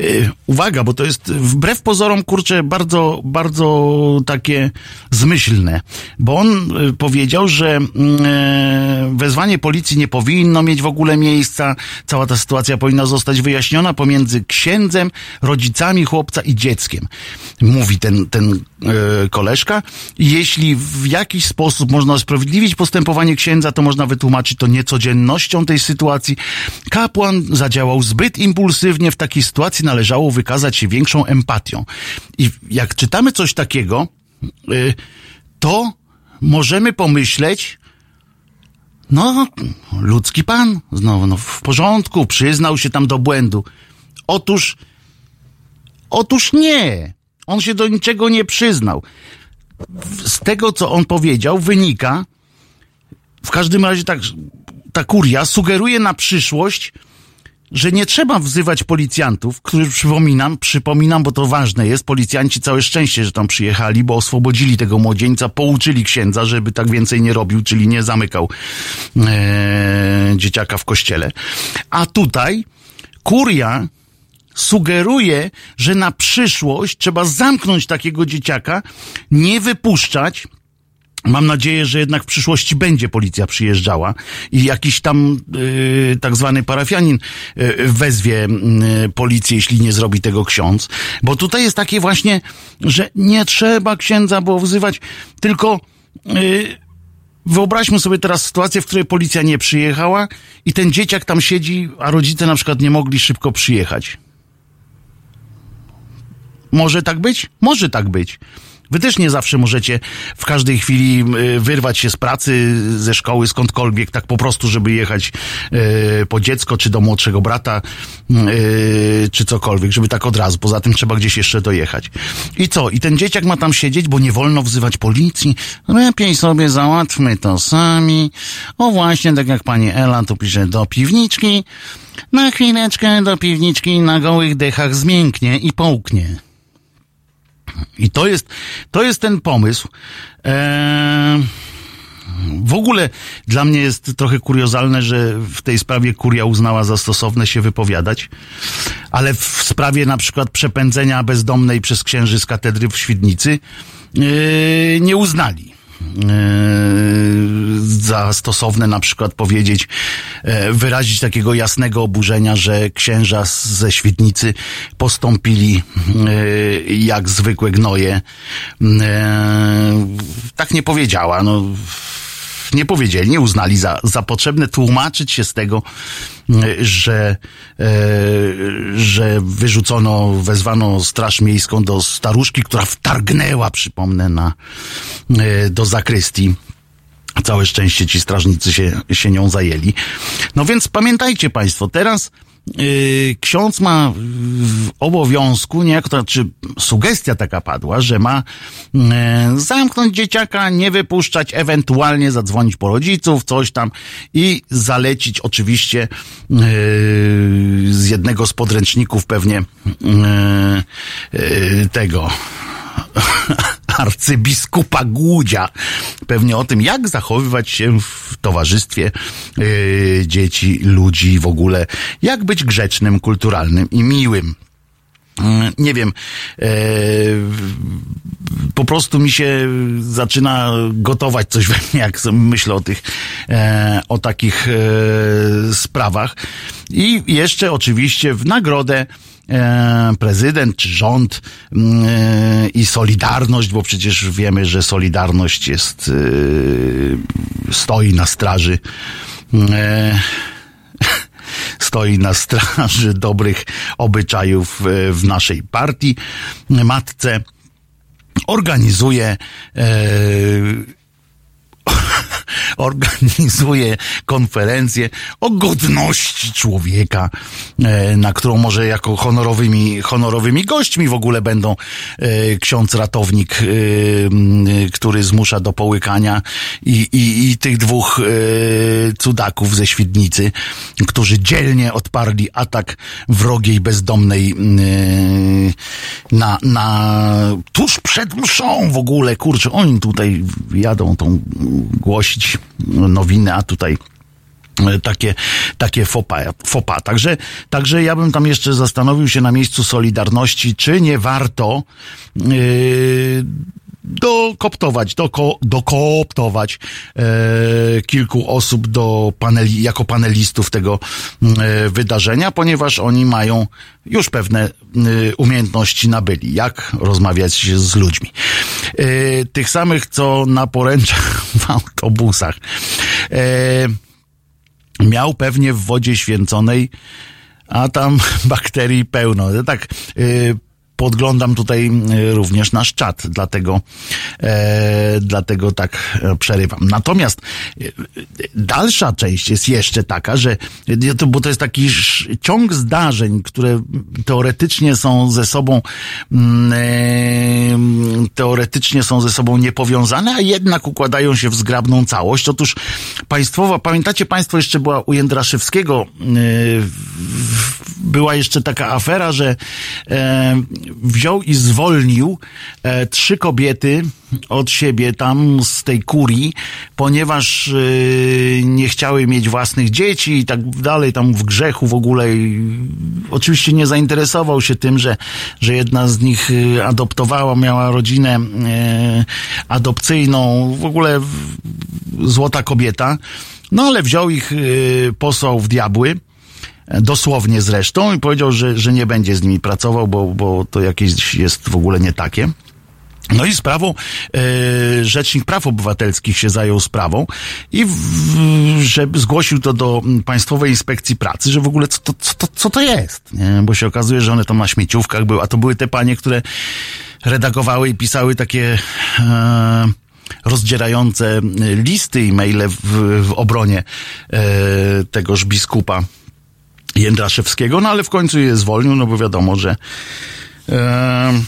yy, uwaga, bo to jest wbrew pozorom, kurczę, bardzo, bardzo takie zmyślne, bo on y, powiedział, że y, wezwanie policji nie powinno mieć w ogóle miejsca, cała ta sytuacja powinna zostać wyjaśniona pomiędzy księdzem, rodzicami chłopca i dzieckiem. Mówi ten, ten koleżka. Jeśli w jakiś sposób można usprawiedliwić postępowanie księdza, to można wytłumaczyć to niecodziennością tej sytuacji. Kapłan zadziałał zbyt impulsywnie w takiej sytuacji należało wykazać się większą empatią. I jak czytamy coś takiego, y, to możemy pomyśleć, no, ludzki pan, znowu, no, w porządku, przyznał się tam do błędu. Otóż, otóż nie. On się do niczego nie przyznał. Z tego, co on powiedział, wynika, w każdym razie tak, ta kuria sugeruje na przyszłość, że nie trzeba wzywać policjantów, którzy przypominam, przypominam, bo to ważne jest, policjanci całe szczęście, że tam przyjechali, bo oswobodzili tego młodzieńca, pouczyli księdza, żeby tak więcej nie robił, czyli nie zamykał e, dzieciaka w kościele. A tutaj kuria sugeruje, że na przyszłość trzeba zamknąć takiego dzieciaka, nie wypuszczać, Mam nadzieję, że jednak w przyszłości będzie policja przyjeżdżała i jakiś tam y, tak zwany parafianin y, wezwie y, policję, jeśli nie zrobi tego ksiądz. Bo tutaj jest takie właśnie, że nie trzeba księdza było wzywać, tylko y, wyobraźmy sobie teraz sytuację, w której policja nie przyjechała i ten dzieciak tam siedzi, a rodzice na przykład nie mogli szybko przyjechać. Może tak być? Może tak być. Wy też nie zawsze możecie w każdej chwili wyrwać się z pracy, ze szkoły, skądkolwiek, tak po prostu, żeby jechać y, po dziecko, czy do młodszego brata, y, czy cokolwiek, żeby tak od razu. Poza tym trzeba gdzieś jeszcze dojechać. I co? I ten dzieciak ma tam siedzieć, bo nie wolno wzywać policji. Lepiej sobie załatwmy to sami. O właśnie, tak jak pani Ela tu pisze, do piwniczki. Na chwileczkę do piwniczki na gołych dechach zmięknie i połknie. I to jest, to jest ten pomysł. Eee, w ogóle dla mnie jest trochę kuriozalne, że w tej sprawie kuria uznała za stosowne się wypowiadać, ale w sprawie na przykład przepędzenia bezdomnej przez księży z katedry w Świdnicy yy, nie uznali. E, za stosowne na przykład powiedzieć, e, wyrazić takiego jasnego oburzenia, że księża ze Świdnicy postąpili e, jak zwykłe gnoje. Tak nie powiedziała. No, nie powiedzieli, nie uznali za, za potrzebne tłumaczyć się z tego, że, e, że wyrzucono, wezwano Straż Miejską do staruszki, która wtargnęła, przypomnę, na, e, do zakrystii Całe szczęście ci strażnicy się, się nią zajęli. No więc pamiętajcie Państwo, teraz ksiądz ma w obowiązku, niejako to znaczy sugestia taka padła, że ma yy, zamknąć dzieciaka, nie wypuszczać, ewentualnie zadzwonić po rodziców, coś tam i zalecić oczywiście yy, z jednego z podręczników pewnie yy, yy, tego *laughs* arcybiskupa Głudzia. Pewnie o tym, jak zachowywać się w towarzystwie yy, dzieci, ludzi w ogóle, jak być grzecznym, kulturalnym i miłym. Nie wiem, e, po prostu mi się zaczyna gotować coś we mnie, jak myślę o tych, e, o takich e, sprawach. I jeszcze oczywiście w nagrodę prezydent czy rząd i Solidarność, bo przecież wiemy, że Solidarność jest, stoi na straży *laughs* stoi na straży dobrych obyczajów e, w naszej partii. Matce organizuje e, *laughs* organizuje konferencję o godności człowieka, e, na którą może jako honorowymi, honorowymi gośćmi w ogóle będą e, ksiądz ratownik, e, który zmusza do połykania i, i, i tych dwóch cudaków ze Świdnicy, którzy dzielnie odparli atak wrogiej, bezdomnej na, na tuż przed mszą w ogóle, kurczę, oni tutaj jadą tą głosić nowiny, a tutaj e, takie, takie fopa, fopa. Także, także ja bym tam jeszcze zastanowił się na miejscu Solidarności, czy nie warto yy, dokoptować, doko, dokooptować e, kilku osób do paneli, jako panelistów tego e, wydarzenia, ponieważ oni mają już pewne e, umiejętności nabyli, jak rozmawiać z ludźmi. E, tych samych, co na poręczach *laughs* w autobusach. E, miał pewnie w wodzie święconej a tam *laughs* bakterii pełno. Tak, yy, podglądam tutaj e, również nasz czat, dlatego, e, dlatego tak e, przerywam. Natomiast e, dalsza część jest jeszcze taka, że bo to jest taki ciąg zdarzeń, które teoretycznie są ze sobą mm, e, teoretycznie są ze sobą niepowiązane, a jednak układają się w zgrabną całość. Otóż państwowa, pamiętacie państwo, jeszcze była u Jędraszewskiego e, była jeszcze taka afera, że wziął i zwolnił e, trzy kobiety od siebie tam z tej kurii, ponieważ e, nie chciały mieć własnych dzieci i tak dalej, tam w grzechu w ogóle. I, oczywiście nie zainteresował się tym, że, że jedna z nich e, adoptowała, miała rodzinę e, adopcyjną, w ogóle złota kobieta. No ale wziął ich, e, posłał w diabły dosłownie zresztą, i powiedział, że, że nie będzie z nimi pracował, bo, bo to jakieś jest w ogóle nie takie. No i sprawą, e, Rzecznik Praw Obywatelskich się zajął sprawą i w, że zgłosił to do Państwowej Inspekcji Pracy, że w ogóle co to, co co to jest, nie? bo się okazuje, że one tam na śmieciówkach były, a to były te panie, które redagowały i pisały takie e, rozdzierające listy i maile w, w obronie e, tegoż biskupa Jędraszewskiego, no ale w końcu je zwolnił, no bo wiadomo, że, e,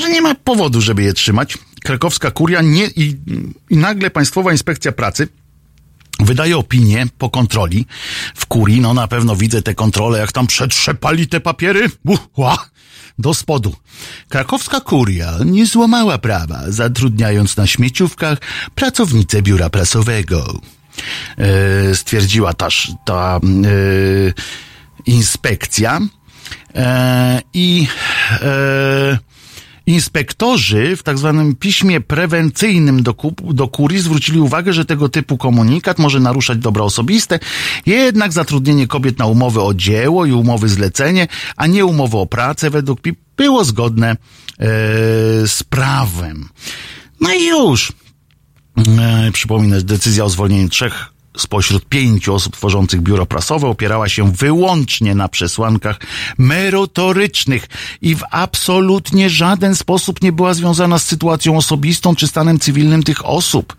że nie ma powodu, żeby je trzymać. Krakowska kuria nie, i, i nagle Państwowa Inspekcja Pracy wydaje opinię po kontroli w kurii, no na pewno widzę te kontrole, jak tam przetrzepali te papiery, Uła, do spodu. Krakowska kuria nie złamała prawa, zatrudniając na śmieciówkach pracownicę biura prasowego. E, stwierdziła ta, ta e, inspekcja. E, I Inspektorzy w tak zwanym piśmie prewencyjnym do, do kurii zwrócili uwagę, że tego typu komunikat może naruszać dobra osobiste, jednak zatrudnienie kobiet na umowy o dzieło i umowy zlecenie, a nie umowy o pracę według PIP było zgodne e, z prawem. No i już. E, przypominać, decyzja o zwolnieniu trzech spośród pięciu osób tworzących biuro prasowe opierała się wyłącznie na przesłankach merytorycznych i w absolutnie żaden sposób nie była związana z sytuacją osobistą czy stanem cywilnym tych osób.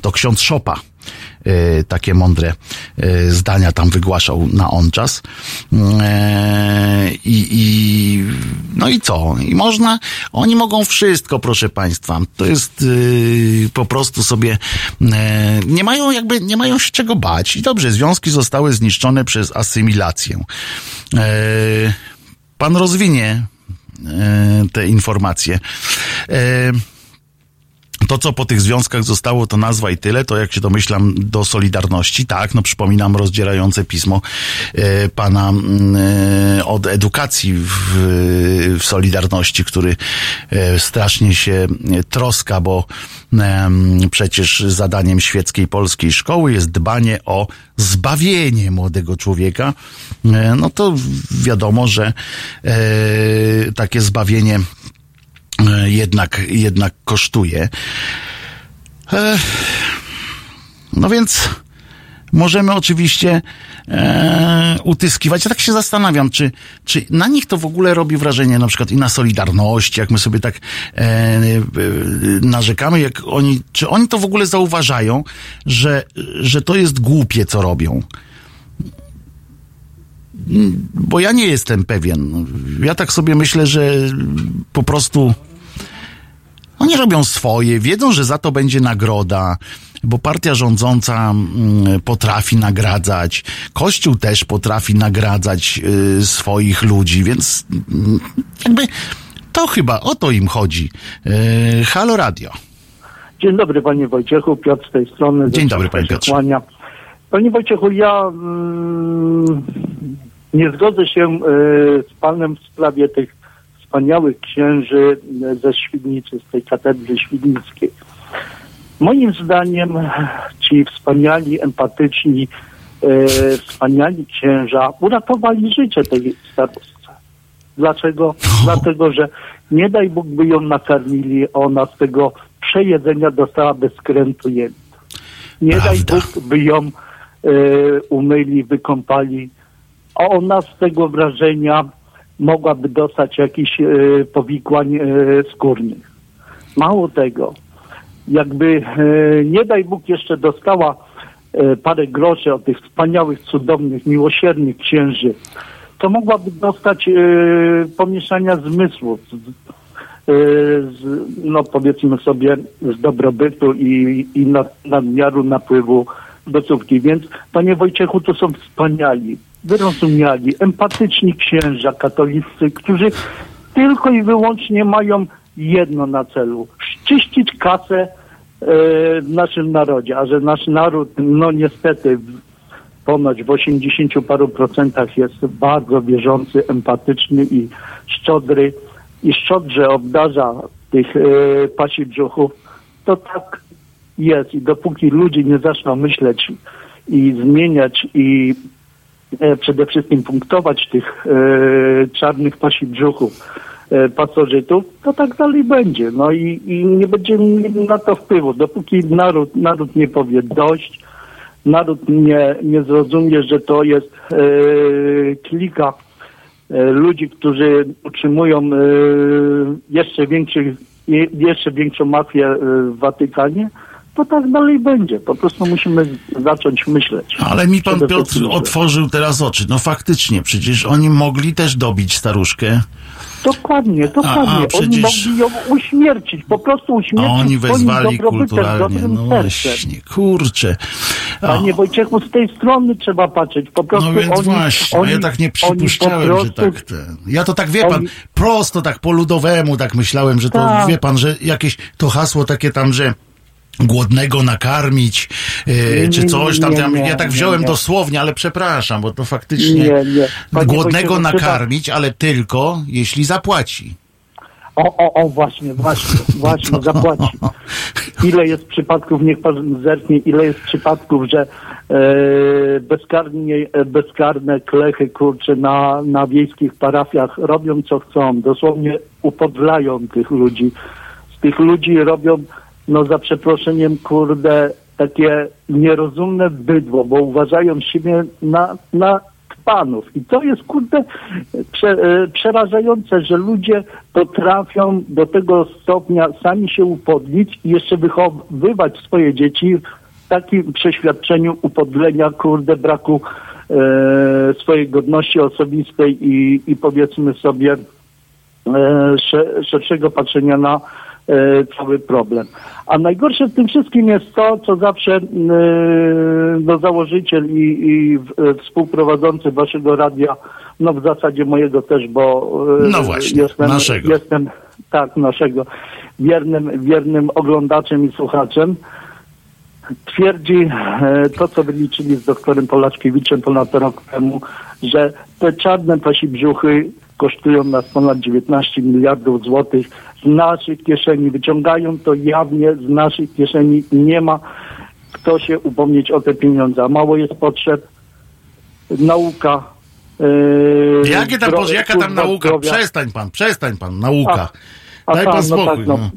To ksiądz Szopa takie mądre e, zdania tam wygłaszał na on czas. E, I, I no i co? I można, oni mogą wszystko, proszę państwa. To jest y, po prostu sobie nie mają jakby, nie mają się czego bać. I dobrze, związki zostały zniszczone przez asymilację. Pan rozwinie te informacje. To, co po tych związkach zostało, to nazwa i tyle, to jak się domyślam do Solidarności, tak, no przypominam rozdzierające pismo e, pana e, od edukacji w, w Solidarności, który e, strasznie się troska, bo przecież zadaniem świeckiej polskiej szkoły jest dbanie o zbawienie młodego człowieka, e, no to wiadomo, że e, takie zbawienie jednak, jednak kosztuje. E, No więc możemy oczywiście e, utyskiwać. Ja tak się zastanawiam, czy, czy na nich to w ogóle robi wrażenie, na przykład i na Solidarności, jak my sobie tak e, e, narzekamy, jak oni, czy oni to w ogóle zauważają, że, że to jest głupie, co robią bo ja nie jestem pewien. Ja tak sobie myślę, że po prostu oni robią swoje, wiedzą, że za to będzie nagroda, bo partia rządząca mm, potrafi nagradzać, Kościół też potrafi nagradzać y, swoich ludzi, więc mm, jakby to chyba o to im chodzi. Y, Halo Radio. Dzień dobry panie Wojciechu, Piotr z tej strony. Dzień dobry, panie Piotrze. kłania. Panie Wojciechu, ja mm, nie zgodzę się y, z panem w sprawie tych wspaniałych księży y, ze Świdnicy, z tej katedry świdnickiej. Moim zdaniem ci wspaniali, empatyczni, wspaniali księża uratowali życie tej starostce. Dlaczego? Dlatego, że nie daj Bóg by ją nakarmili, ona z tego przejedzenia dostała bez skrętu jelita. Nie daj Prawda. Bóg by ją e, umyli, wykąpali, a ona z tego wrażenia mogłaby dostać jakichś e, powikłań e, skórnych. Mało tego, jakby e, nie daj Bóg jeszcze dostała parę groszy od tych wspaniałych, cudownych, miłosiernych księży, to mogłaby dostać pomieszania zmysłów, z, no powiedzmy sobie z dobrobytu i, i nad, nadmiaru napływu gotówki. Więc panie Wojciechu, to są wspaniali, wyrozumiali, empatyczni księża katolicy, którzy tylko i wyłącznie mają jedno na celu, szczyścić kasę e, w naszym narodzie, a że nasz naród, no niestety ponoć w 80 paru procentach jest bardzo wierzący, empatyczny i szczodry i szczodrze obdarza tych e, pasi brzuchów, to tak jest i dopóki ludzie nie zaczną myśleć i zmieniać i e, przede wszystkim punktować tych e, czarnych pasi brzuchów e, pasożytów, to tak dalej będzie. No i, i nie będziemy mieli na to wpływu. Dopóki naród, naród nie powie dość, naród nie, nie zrozumie, że to jest e, klika ludzi, którzy utrzymują jeszcze, większych, je- jeszcze większą mafię w Watykanie, to tak dalej będzie. Po prostu musimy zacząć myśleć. Ale mi pan Piotr że- otworzył teraz oczy. No faktycznie, przecież oni mogli też dobić staruszkę. Dokładnie, dokładnie. a przecież- Oni mogli ją uśmiercić, po prostu A uśmiercić oni swoim wezwali kulturalnie. No właśnie, kurczę. O, Panie Wojciechu, z tej strony trzeba patrzeć. Po prostu no więc oni, właśnie, oni, ja tak nie oni przypuszczałem, że prostu- tak ten. Ja to tak wie pan, oni- prosto tak po ludowemu tak myślałem, że to Tak. wie pan, że jakieś to hasło takie tam, że głodnego nakarmić, e, czy coś tam. nie, nie, ja tak wziąłem nie. dosłownie, ale przepraszam, bo to faktycznie Nie, nie. Panie głodnego trzeba- nakarmić, ale tylko jeśli zapłaci. O, o, o, właśnie, właśnie, właśnie, zapłaci. Ile jest przypadków, niech pan zerknie, ile jest przypadków, że e, bezkarnie, e, bezkarne klechy, kurcze, na, na wiejskich parafiach robią co chcą, dosłownie upodlają tych ludzi. Z tych ludzi robią, no za przeproszeniem, kurde, takie nierozumne bydło, bo uważają siebie na, na panów. I to jest, kurde, prze, e, przerażające, że ludzie potrafią do tego stopnia sami się upodlić i jeszcze wychowywać swoje dzieci w takim przeświadczeniu upodlenia, kurde, braku e, swojej godności osobistej i, i powiedzmy sobie e, szerszego patrzenia na cały problem. A najgorsze w tym wszystkim jest to, co zawsze e, no, założyciel i, i e, współprowadzący waszego radia, no w zasadzie mojego też, bo no właśnie, jestem, naszego. jestem tak, naszego wiernym, wiernym oglądaczem i słuchaczem. Twierdzi to, co wyliczyli z doktorem Polaczkiewiczem ponad rok temu, że te czarne pasi brzuchy kosztują nas ponad 19 miliardów złotych z naszych kieszeni. Wyciągają to jawnie z naszych kieszeni i nie ma kto się upomnieć o te pieniądze. A mało jest potrzeb. Nauka. Yy, Jakie tam, jaka tam nauka? Zdrowia. Przestań pan, przestań pan, nauka. A, a Daj pan, pan spokój. No tak, no. No.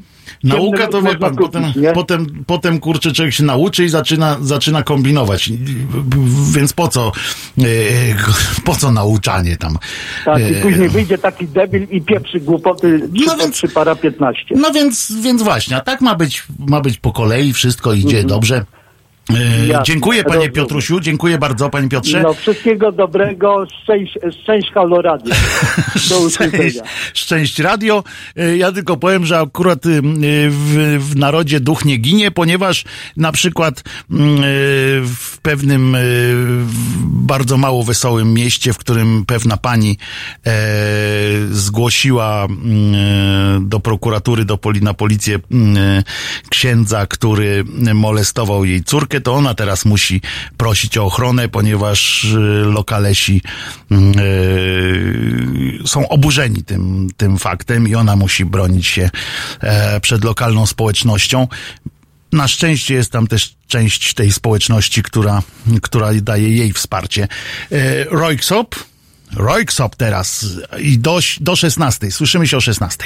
Nauka to wie pan, potem, potem, potem kurczę człowiek się nauczy i zaczyna, zaczyna kombinować. Więc po co, e, po co nauczanie tam? Tak, i później wyjdzie taki debil i pieprzy głupoty no więc, przy para 15. No więc, więc właśnie, a tak ma być, ma być po kolei, wszystko idzie mhm. dobrze. E, dziękuję panie Piotrusiu, dziękuję bardzo panie Piotrze. No wszystkiego dobrego, szczęść, *laughs* szczęść Halo Radio. Szczęść, szczęść Radio. E, ja tylko powiem, że akurat e, w, w narodzie duch nie ginie, ponieważ na przykład mm, w pewnym bardzo mało wesołym mieście, w którym pewna pani zgłosiła mm, do prokuratury, do poli, na policję mm, księdza, który molestował jej córkę, to ona teraz musi prosić o ochronę, ponieważ y, lokalesi yy, są oburzeni tym, tym faktem i ona musi bronić się e, przed lokalną społecznością. Na szczęście jest tam też część tej społeczności, która, która daje jej wsparcie. E, Rojksop, Rojksop teraz i do, do 16. Słyszymy się o 16.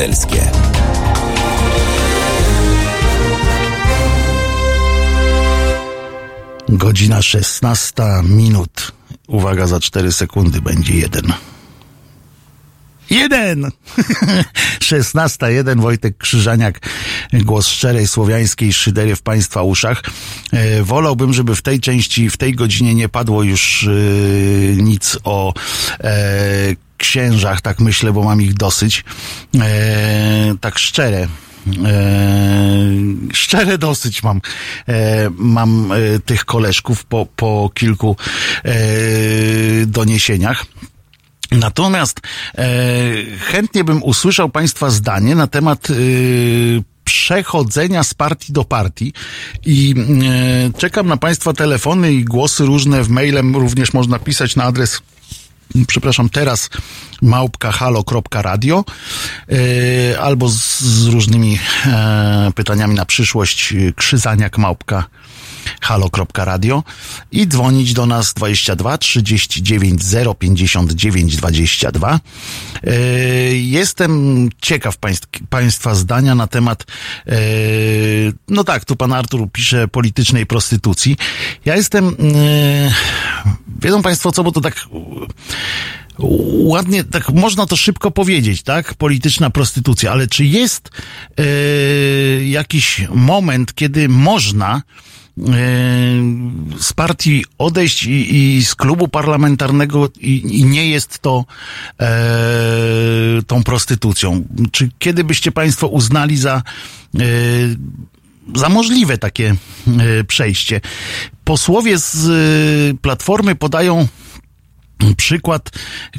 Obywatelskie. Godzina 16 minut. Uwaga, za 4 sekundy będzie jeden. Jeden! *laughs* 16, jeden Wojtek Krzyżaniak, głos szczerej słowiańskiej szydery w Państwa uszach. E, wolałbym, żeby w tej części, w tej godzinie nie padło już e, nic o e, księżach, tak myślę, bo mam ich dosyć. Tak szczere. E, szczere dosyć mam, mam e, tych koleżków po, po kilku e, doniesieniach. Natomiast e, chętnie bym usłyszał Państwa zdanie na temat e, przechodzenia z partii do partii. I e, czekam na Państwa telefony i głosy różne. W mailem również można pisać na adres przepraszam, teraz małpka halo.radio yy, albo z, z różnymi e, pytaniami na przyszłość. Krzyzaniak małpka halo.radio i dzwonić do nas 22 39 059 22. Jestem ciekaw państw, Państwa zdania na temat, yy, no tak, tu pan Artur pisze politycznej prostytucji. Ja jestem, yy, wiedzą Państwo co, bo to tak ładnie, tak można to szybko powiedzieć, tak? Polityczna prostytucja, ale czy jest yy, jakiś moment, kiedy można z partii odejść i, i, z klubu parlamentarnego i, i nie jest to e, tą prostytucją. Czy kiedy byście Państwo uznali za, e, za możliwe takie przejście? Posłowie z Platformy podają przykład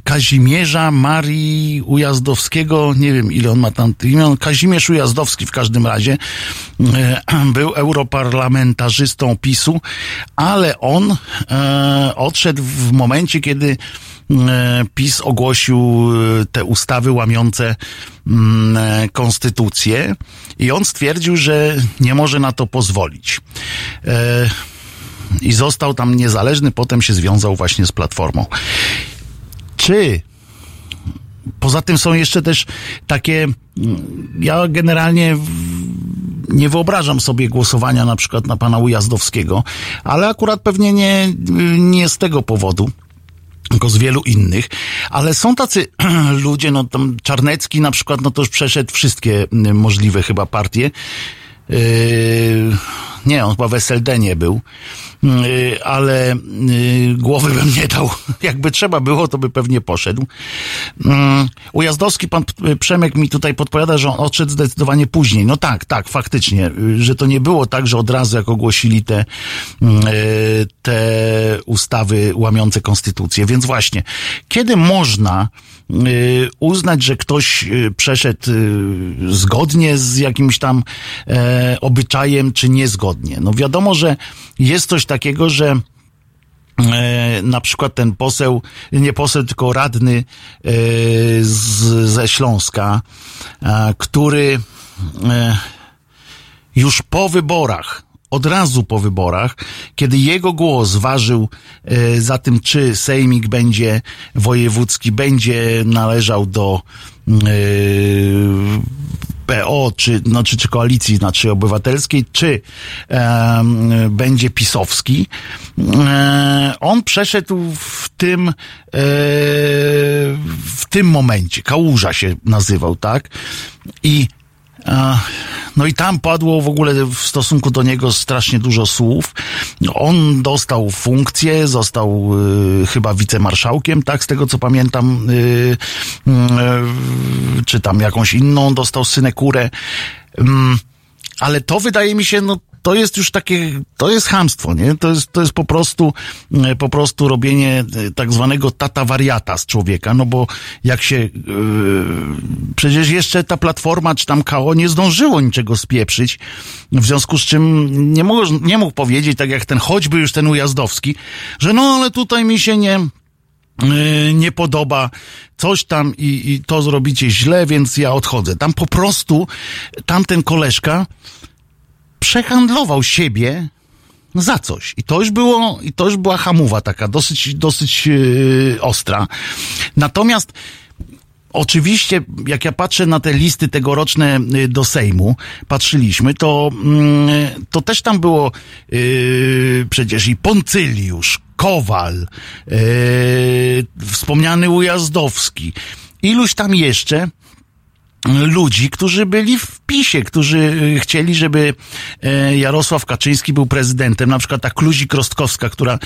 Kazimierza Marii Ujazdowskiego, nie wiem ile on ma tam imion, Kazimierz Ujazdowski w każdym razie e, *clears throat* był europarlamentarzystą PiSu, ale on e, odszedł w momencie, kiedy e, PiS ogłosił te ustawy łamiące mm, konstytucję. I on stwierdził, że nie może na to pozwolić i został tam niezależny, potem się związał właśnie z Platformą. Czy Poza tym są jeszcze też takie. Ja generalnie nie wyobrażam sobie głosowania na przykład na pana Ujazdowskiego, ale akurat pewnie nie, nie z tego powodu tylko z wielu innych, ale są tacy *clears throat* ludzie, no tam Czarnecki na przykład, no to już przeszedł wszystkie możliwe chyba partie. Yy, nie, on chyba w SLD był. Y, ale y, głowy bym nie dał. *laughs* Jakby trzeba było, to by pewnie poszedł. Mm, Ujazdowski, pan Przemek mi tutaj podpowiada, że on odszedł zdecydowanie później. No tak, tak, faktycznie, y, że to nie było tak, że od razu jak ogłosili te, mm, te ustawy łamiące konstytucję. Więc właśnie, kiedy można uznać, że ktoś przeszedł zgodnie z jakimś tam e, obyczajem, czy niezgodnie? No wiadomo, że jest coś takiego, że e, na przykład ten poseł, nie poseł, tylko radny e, z, ze Śląska, który już po wyborach, od razu po wyborach, kiedy jego głos ważył za tym, czy sejmik będzie wojewódzki, będzie należał do PO, czy, no, czy, czy koalicji znaczy obywatelskiej, czy e, będzie pisowski. E, on przeszedł w tym, e, w tym momencie. Kałuża się nazywał, tak? I no i tam padło w ogóle w stosunku do niego strasznie dużo słów. On dostał funkcję, został y, chyba wicemarszałkiem, tak, z tego co pamiętam, y, y, czy tam jakąś inną dostał synekurę. Y, ale to wydaje mi się, no to jest już takie, to jest hamstwo, nie? To jest, to jest po prostu, e, po prostu robienie e, tak zwanego tata wariata z człowieka, no bo jak się, yy, przecież jeszcze ta platforma, czy tam KO nie zdążyło niczego spieprzyć, w związku z czym nie mógł, nie mógł powiedzieć, tak jak ten, choćby już ten Ujazdowski, że no ale tutaj mi się nie, nie podoba coś tam i, i to zrobicie źle, więc ja odchodzę. Tam po prostu tamten koleżka przehandlował siebie za coś. I to już było, i to już była hamowa taka, dosyć, dosyć yy, ostra. Natomiast Oczywiście, jak ja patrzę na te listy tegoroczne y, do Sejmu, patrzyliśmy, to, mm, to też tam było yy, przecież i Poncyliusz, Kowal, yy, wspomniany Ujazdowski, iluś tam jeszcze ludzi, którzy byli w PiSie, którzy y, chcieli, żeby e, Jarosław Kaczyński był prezydentem. Na przykład ta Kluzik Rostkowska, która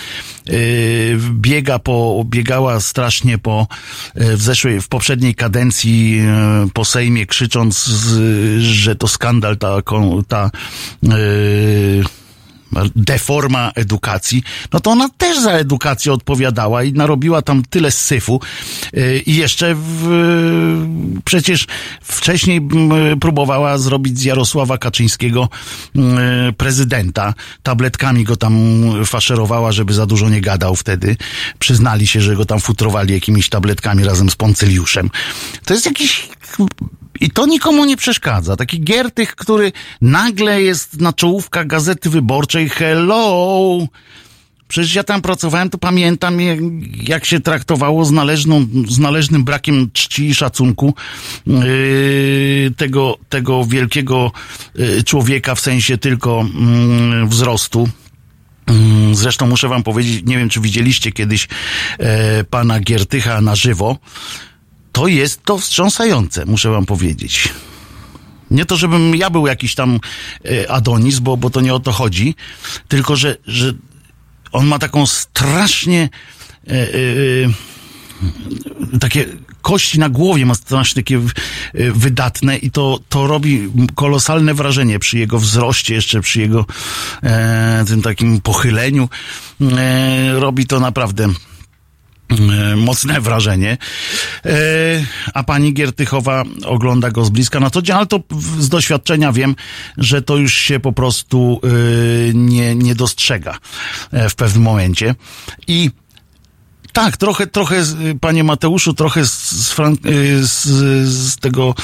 y, biega po, biegała strasznie po, e, w zeszłej, w poprzedniej kadencji e, po Sejmie, krzycząc, że to skandal ta, ta deforma edukacji, no to ona też za edukację odpowiadała i narobiła tam tyle syfu. Y, I jeszcze w, przecież wcześniej próbowała zrobić z Jarosława Kaczyńskiego y, prezydenta. Tabletkami go tam faszerowała, żeby za dużo nie gadał wtedy. Przyznali się, że go tam futrowali jakimiś tabletkami razem z Poncyliuszem. To jest jakiś i to nikomu nie przeszkadza. Taki Giertych, który nagle jest na czołówkach Gazety Wyborczej. Hello! Przecież ja tam pracowałem, to pamiętam, jak się traktowało z, należną, z należnym brakiem czci i szacunku yy, tego, tego wielkiego yy, człowieka w sensie tylko yy, wzrostu. Yy, zresztą muszę wam powiedzieć, nie wiem, czy widzieliście kiedyś e, pana Giertycha na żywo to jest to wstrząsające, muszę wam powiedzieć. Nie to, żebym ja był jakiś tam e, Adonis, bo, bo to nie o to chodzi, tylko że, że on ma taką strasznie e takie kości na głowie, ma strasznie takie wydatne i to, to robi kolosalne wrażenie przy jego wzroście, jeszcze przy jego tym takim pochyleniu. robi to naprawdę mocne wrażenie. E, a pani Giertychowa ogląda go z bliska na co dzień, ale to z doświadczenia wiem, że to już się po prostu e, nie, nie dostrzega w pewnym momencie. I tak, trochę, trochę, panie Mateuszu, trochę z, z, y, z, z, tego,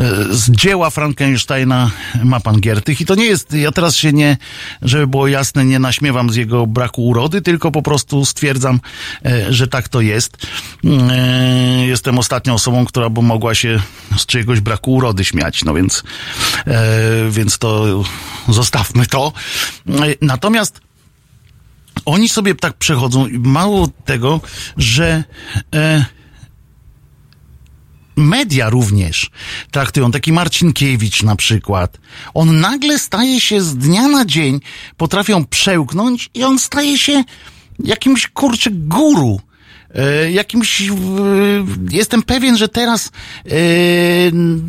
y, z dzieła Frankensteina ma pan Giertych i to nie jest, ja teraz się nie, żeby było jasne, nie naśmiewam z jego braku urody, tylko po prostu stwierdzam, e, że tak to jest. E, jestem ostatnią osobą, która by mogła się z czyjegoś braku urody śmiać, no więc, e, więc to zostawmy to. Natomiast oni sobie tak przechodzą i mało tego, że e, media również traktują. Taki Marcinkiewicz na przykład. On nagle staje się z dnia na dzień, potrafią przełknąć i on staje się jakimś kurczę guru. E, jakimś, jestem pewien, że teraz e,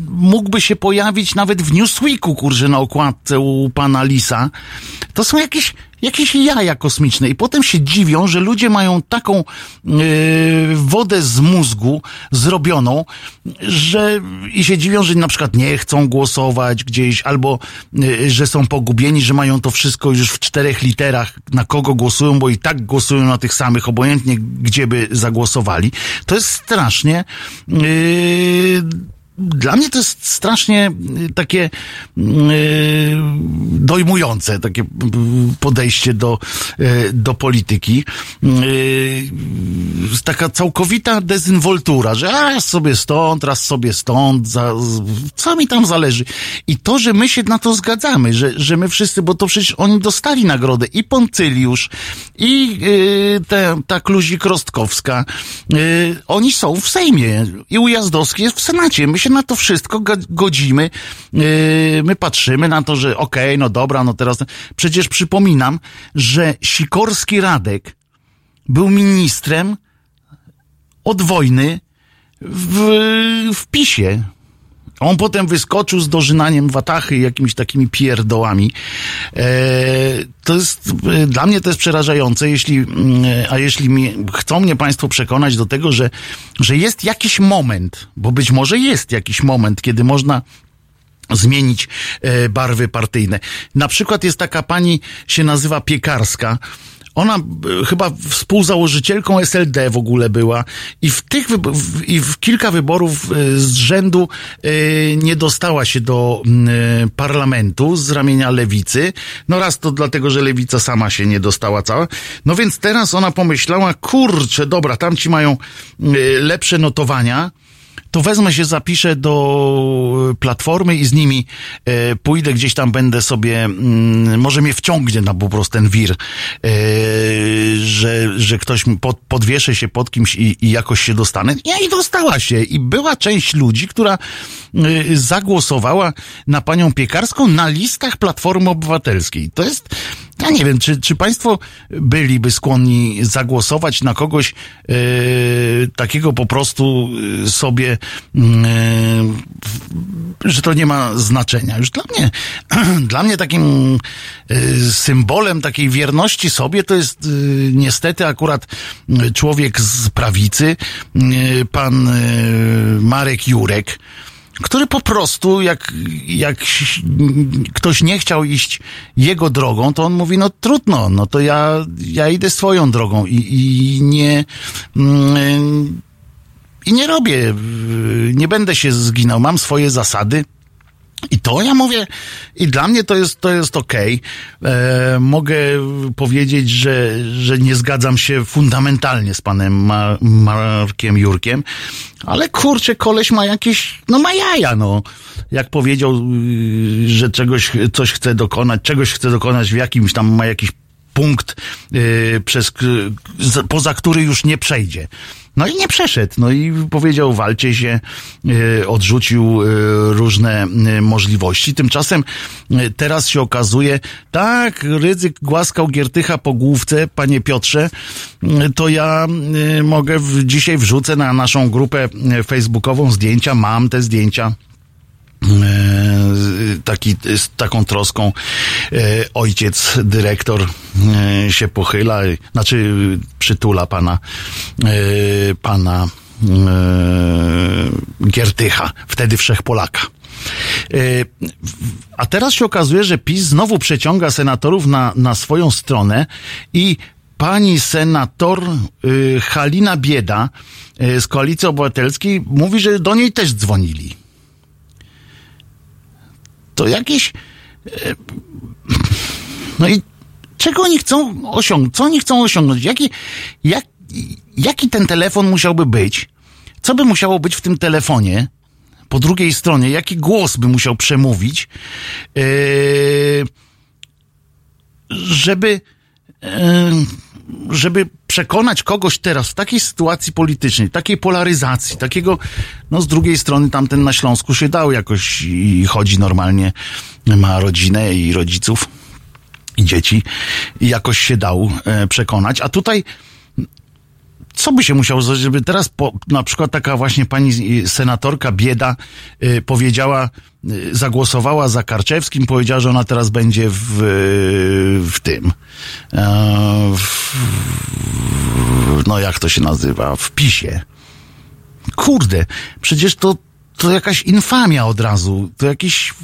mógłby się pojawić nawet w Newsweeku, kurczę, na okładce u pana Lisa. To są jakieś jakieś jaja kosmiczne i potem się dziwią, że ludzie mają taką yy, wodę z mózgu zrobioną, że i się dziwią, że na przykład nie chcą głosować gdzieś, albo yy, że są pogubieni, że mają to wszystko już w czterech literach, na kogo głosują, bo i tak głosują na tych samych, obojętnie gdzie by zagłosowali. To jest strasznie yy, dla mnie to jest strasznie y, takie yy, dojmujące, takie podejście do, do polityki. Taka całkowita dezynwoltura, że a, sobie stąd, raz sobie stąd, za, co mi tam zależy. I to, że my się na to zgadzamy, że, że my wszyscy, bo to przecież oni dostali nagrodę i Poncyliusz, i yy, ta Kluzik Rostkowska, oni są w Sejmie i Ujazdowski jest w Senacie. My się na to wszystko godzimy. Yy, my patrzymy na to, że okej, okay, no dobra, no teraz. Przecież przypominam, że Sikorski Radek był ministrem od wojny w, w PiSie. On potem wyskoczył z dożynaniem watachy i jakimiś takimi pierdołami. E, to jest, e, dla mnie to jest przerażające, jeśli, mm, a jeśli mi, chcą mnie Państwo przekonać do tego, że, że jest jakiś moment, bo być może jest jakiś moment, kiedy można zmienić e, barwy partyjne. Na przykład jest taka pani, się nazywa Piekarska, ona e, chyba współzałożycielką SLD w ogóle była i w tych i w kilka wyborów e, z rzędu e, nie dostała się do parlamentu z ramienia lewicy. No raz to dlatego, że lewica sama się nie dostała cała. No więc teraz ona pomyślała, kurczę, dobra, tamci mają lepsze notowania, to wezmę się, zapiszę do platformy i z nimi e, pójdę gdzieś tam, będę sobie, mm, może mnie wciągnie na po prostu ten wir, e, że, że ktoś pod, podwieszę się pod kimś i, i jakoś się dostanę. Ja i dostała się. I była część ludzi, która y, zagłosowała na panią Piekarską na listach Platformy Obywatelskiej. To jest, ja nie wiem, czy, czy państwo byliby skłonni zagłosować na kogoś y, takiego po prostu sobie, że to nie ma znaczenia. Już dla mnie, *clears throat* dla mnie takim y, symbolem takiej wierności sobie to jest y, niestety akurat człowiek z prawicy, pan Marek Jurek, który po prostu, jak, jak ktoś nie chciał iść jego drogą, to on mówi, no trudno, no to ja, ja idę swoją drogą i, i nie, mm, i nie robię, nie będę się zginął, mam swoje zasady. I to ja mówię, i dla mnie to jest, to jest okej. E, mogę powiedzieć, że, że nie zgadzam się fundamentalnie z panem Ma Markiem Jurkiem, ale kurczę, koleś ma jakieś, no ma jaja, no. Jak powiedział, y, że czegoś, coś chce dokonać, czegoś chce dokonać w jakimś tam, ma jakiś punkt, y, przez, poza który już nie przejdzie. No i nie przeszedł. No i powiedział, walcie się, y, odrzucił y, różne y, możliwości. Tymczasem teraz się okazuje, tak, Rydzyk głaskał Giertycha po główce, panie Piotrze, to ja mogę dzisiaj wrzucę na naszą grupę facebookową zdjęcia, mam te zdjęcia e, taki, z taką troską e, ojciec, dyrektor e, się pochyla, e, znaczy przytula pana, e, pana e, Giertycha, wtedy Wszechpolaka. E, A teraz się okazuje, że PiS znowu przeciąga senatorów na, na swoją stronę i pani senator Halina Bieda z Koalicji Obywatelskiej mówi, że do niej też dzwonili to jakieś. e, No i czego oni chcą osiągnąć? Co oni chcą osiągnąć? Jaki, jak, jaki ten telefon musiałby być? Co by musiało być w tym telefonie? Po drugiej stronie, jaki głos by musiał przemówić, e, żeby, e, żeby przekonać kogoś teraz w takiej sytuacji politycznej, takiej polaryzacji, takiego, no z drugiej strony tamten na Śląsku się dał jakoś i chodzi normalnie, ma rodzinę i rodziców i dzieci i jakoś się dał e, przekonać, a tutaj co by się musiało zrobić, żeby teraz po, na przykład taka właśnie pani senatorka Bieda y, powiedziała, y, zagłosowała za Karczewskim, powiedziała, że ona teraz będzie w, y, w tym, e, w, no jak to się nazywa, w PiSie. Kurde, przecież to, to jakaś infamia od razu. To jakiś.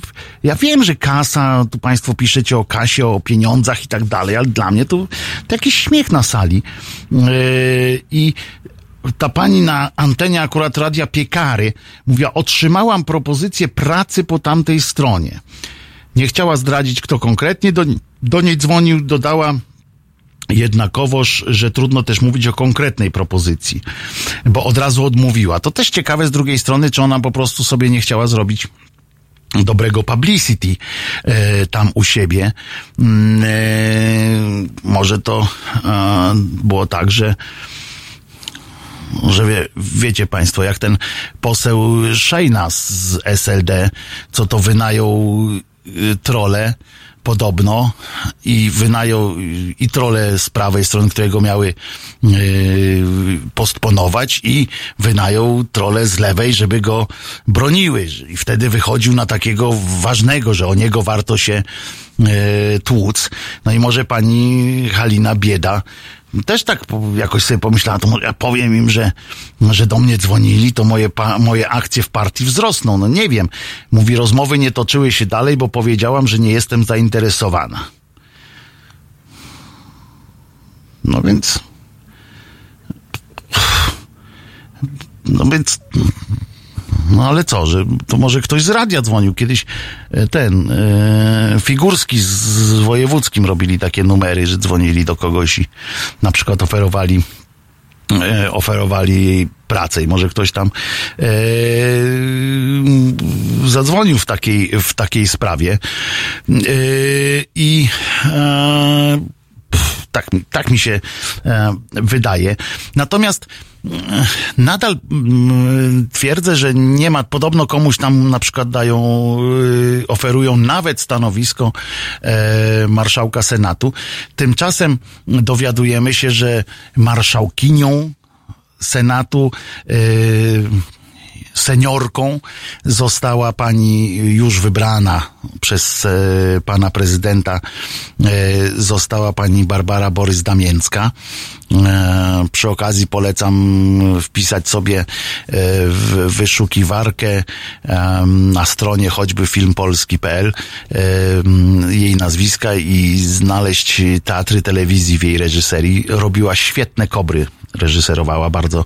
Ja wiem, że kasa, tu Państwo piszecie o kasie, o pieniądzach i tak dalej, ale dla mnie to, to jakiś śmiech na sali. Yy, I ta pani na antenie akurat radia Piekary mówiła, otrzymałam propozycję pracy po tamtej stronie. Nie chciała zdradzić, kto konkretnie do, do niej dzwonił, dodała, jednakowoż, że trudno też mówić o konkretnej propozycji, bo od razu odmówiła. To też ciekawe z drugiej strony, czy ona po prostu sobie nie chciała zrobić dobrego publicity e, tam u siebie. Mm, e, może to e, było tak, że że wie, wiecie Państwo, jak ten poseł Szejna z SLD, co to wynajął y, trole podobno i wynajął i trole z prawej strony, którego miały y, postponować i wynajął trole z lewej, żeby go broniły. I wtedy wychodził na takiego ważnego, że o niego warto się y, tłuc. No i może pani Halina Bieda też tak jakoś sobie pomyślała, to ja powiem im, że, że do mnie dzwonili, to moje, moje akcje w partii wzrosną. No nie wiem. Mówi, rozmowy nie toczyły się dalej, bo powiedziałam, że nie jestem zainteresowana. No więc. No więc. No ale co, że to może ktoś z radia dzwonił. Kiedyś e, ten e, Figurski z, z Wojewódzkim robili takie numery, że dzwonili do kogoś i na przykład oferowali e, oferowali jej pracę i może ktoś tam e, zadzwonił w takiej, w takiej sprawie e, i e, tak, tak mi się wydaje. Natomiast nadal mm, twierdzę, że nie ma, podobno komuś tam na przykład dają, e, oferują nawet stanowisko e, marszałka Senatu. Tymczasem dowiadujemy się, że marszałkinią Senatu yy, seniorką została pani już wybrana przez e, pana prezydenta e, została pani Barbara Borys-Damięcka. E, przy okazji polecam wpisać sobie e, w wyszukiwarkę na stronie choćby filmpolski.pl jej nazwiska i znaleźć teatry telewizji w jej reżyserii. Robiła świetne kobry reżyserowała bardzo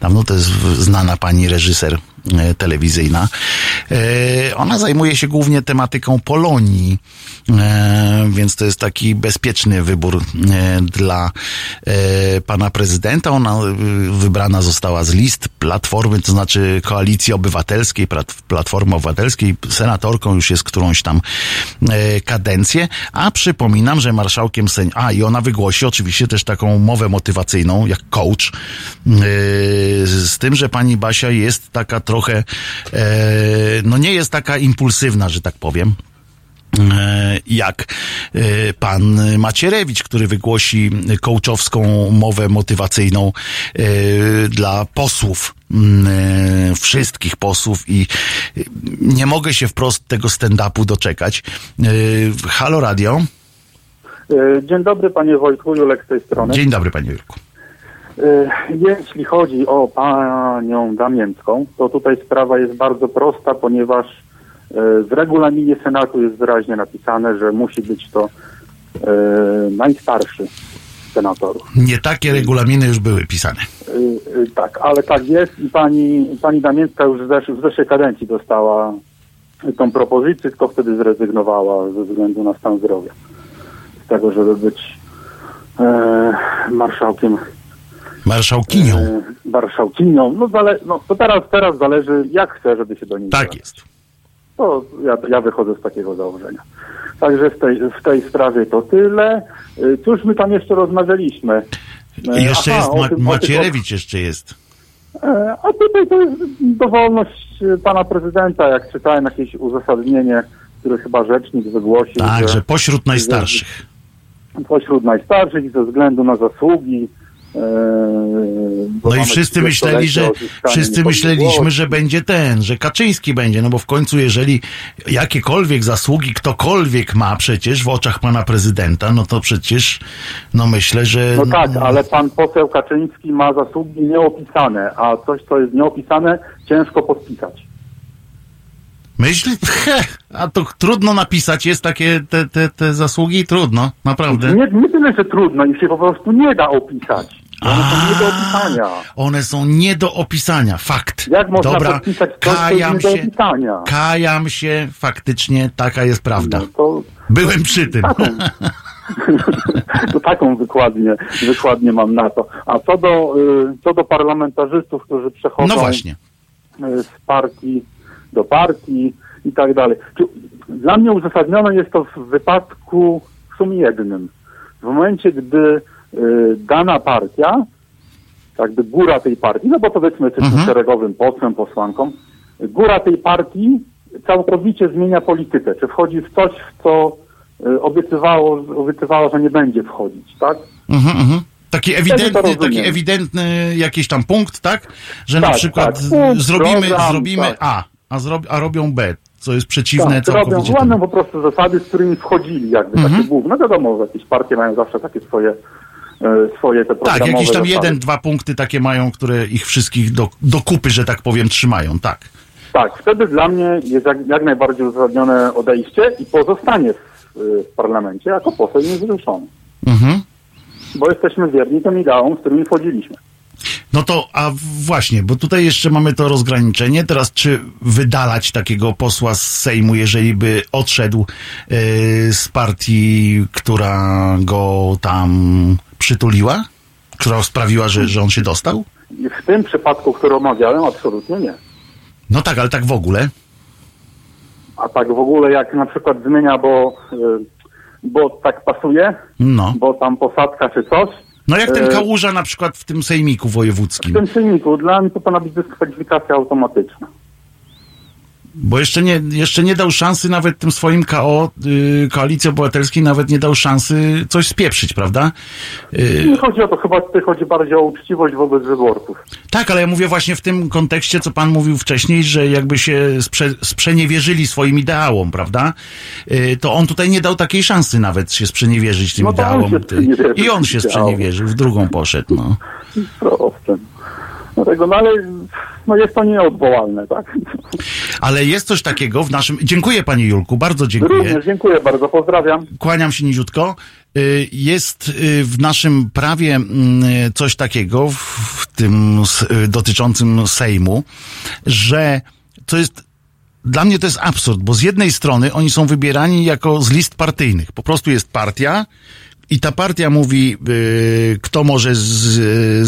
dawno. To jest znana pani reżyser telewizyjna. E, Ona zajmuje się głównie tematyką Polonii, e, więc to jest taki bezpieczny wybór e, dla e, pana prezydenta. Ona e, wybrana została z list Platformy, to znaczy Koalicji Obywatelskiej, Plat- Platformy Obywatelskiej. Senatorką już jest którąś tam e, kadencję, a przypominam, że marszałkiem Sejm... A, i ona wygłosi oczywiście też taką mowę motywacyjną, jak coach, z tym, że pani Basia jest taka trochę, e, no nie jest taka impulsywna, że tak powiem e, jak e, pan Macierewicz, który wygłosi kołczowską mowę motywacyjną dla posłów, wszystkich posłów i nie mogę się wprost tego stand-upu doczekać. Halo Radio. Dzień dobry panie Wojtku, Julek z tej strony. Dzień dobry panie Jurku. E, Jeśli chodzi o panią Damięcką, to tutaj sprawa jest bardzo prosta, ponieważ e, w regulaminie Senatu jest wyraźnie napisane, że musi być to e, najstarszy senatorów. Nie takie regulaminy już były pisane. Tak, ale tak jest i pani, pani Damięcka już w, zesz w zeszłej kadencji dostała tą propozycję, tylko wtedy zrezygnowała ze względu na stan zdrowia. Z tego, żeby być e, marszałkiem Marszałkinią. e, marszałkinią. No, zale, no to teraz, teraz zależy, jak chce, żeby się do niej Tak jest. To ja, ja wychodzę z takiego założenia. Także w tej, w tej sprawie to tyle. E, Cóż my tam jeszcze rozmawialiśmy? E, Jeszcze aha, jest Ma- tym- o tym- Macierewicz jeszcze jest. A tutaj to jest dowolność pana prezydenta, jak czytałem jakieś uzasadnienie, które chyba rzecznik wygłosił, Tak, że że pośród najstarszych. pośród najstarszych i ze względu na zasługi. No i wszyscy myśleli, że wszyscy myśleliśmy, że będzie ten, że Kaczyński będzie, no bo w końcu jeżeli jakiekolwiek zasługi ktokolwiek ma przecież w oczach pana prezydenta, no to przecież no myślę, że No tak, ale pan poseł Kaczyński ma zasługi nieopisane, a coś, co jest nieopisane, ciężko podpisać. myśl, he, *laughs* a to trudno napisać jest takie te, te, te zasługi, trudno, naprawdę. Nie, nie tyle, że trudno, ich się po prostu nie da opisać. One są nie do opisania. One są nie do opisania, fakt. Jak można Dobra, podpisać coś, co jest kajam nie do się, opisania? kajam się, faktycznie taka jest prawda. No to, Byłem przy tym. taką, *laughs* to taką wykładnię, wykładnię mam na to. A co do, y, co do parlamentarzystów, którzy przechodzą No właśnie. y, z partii do partii i tak dalej. Dla mnie uzasadnione jest to w wypadku w sumie jednym. W momencie, gdy dana partia, jakby góra tej partii, no bo powiedzmy jesteśmy Mhm. szeregowym posłem, posłanką, góra tej partii całkowicie zmienia politykę. Czy wchodzi w coś, w co y, obiecywało, obiecywało, że nie będzie wchodzić, tak? Mhm, mhm. Taki ewidentny, taki ewidentny jakiś tam punkt, tak? Że na Tak, przykład tak. Punkt, zrobimy, program, zrobimy tak. A, a, zrobi, a robią B, co jest przeciwne Tak, robią, całkowicie łamią po prostu zasady, z którymi wchodzili, jakby Mhm. takie główne. Wiadomo, że jakieś partie mają zawsze takie swoje, swoje te Tak, programowe jakieś tam zasady. jeden, dwa punkty takie mają, które ich wszystkich do, do kupy, że tak powiem, trzymają, tak. Tak, wtedy dla mnie jest jak, jak najbardziej uzasadnione odejście i pozostanie w, w parlamencie jako poseł niezrzeszony. Mhm. Bo jesteśmy wierni tym ideałom, z którymi wchodziliśmy. No to, a właśnie, bo tutaj jeszcze mamy to rozgraniczenie. Teraz, czy wydalać takiego posła z Sejmu, jeżeli by odszedł yy, z partii, która go tam przytuliła? która sprawiła, że, że on się dostał? W tym przypadku, który omawiałem, absolutnie nie. No tak, ale tak w ogóle. A tak w ogóle jak na przykład zmienia, bo, y, bo tak pasuje, No. bo tam posadka czy coś. No jak ten e, kałuża na przykład w tym sejmiku W wojewódzkim. tym silniku dla mnie to powinna być dyskwalifikacja automatyczna. Bo jeszcze nie, jeszcze nie dał szansy nawet tym swoim KO, y, Koalicji Obywatelskiej, nawet nie dał szansy coś spieprzyć, prawda? Y, Nie chodzi o to, chyba tutaj chodzi bardziej o uczciwość wobec wyborców. tak, ale ja mówię właśnie w tym kontekście, co pan mówił wcześniej, że jakby się sprze, sprzeniewierzyli swoim ideałom, prawda? Y, to on tutaj nie dał takiej szansy nawet się sprzeniewierzyć tym No ideałom. sprzeniewierzył I on się sprzeniewierzył, w drugą poszedł, no. Proste. Dlatego, no ale no jest to nieodwołalne, tak? Ale jest coś takiego w naszym... Dziękuję panie Julku, bardzo dziękuję. Również dziękuję bardzo, pozdrawiam. Kłaniam się niziutko. Y, Jest y, w naszym prawie mm, coś takiego, w- tym y, dotyczącym Sejmu, że to jest dla mnie to jest absurd, bo z jednej strony oni są wybierani jako z list partyjnych. Po prostu jest partia i ta partia mówi, y, kto może z,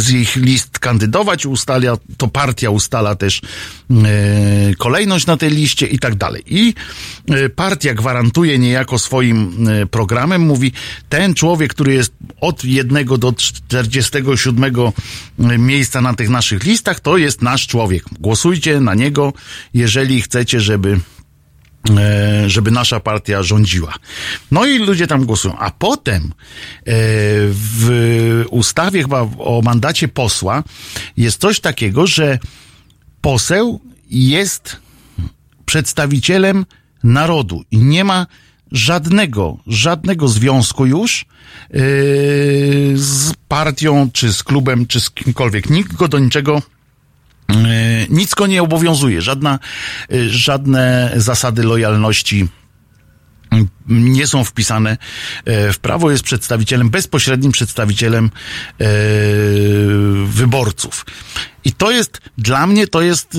z ich list kandydować, ustala, to partia ustala też y, kolejność na tej liście i tak dalej. I y, partia gwarantuje niejako swoim y, programem, mówi, ten człowiek, który jest od jednego do 47 miejsca na tych naszych listach, to jest nasz człowiek. Głosujcie na niego, jeżeli chcecie, żeby żeby nasza partia rządziła. No i ludzie tam głosują. A potem e, w ustawie chyba o mandacie posła jest coś takiego, że poseł jest przedstawicielem narodu i nie ma żadnego, żadnego związku już yy, z partią, czy z klubem, czy z kimkolwiek. Nikt go do niczego nic go nie obowiązuje. Żadna, yy, żadne zasady lojalności nie są wpisane e, w prawo, jest przedstawicielem, bezpośrednim przedstawicielem e, wyborców. I to jest, dla mnie to jest e,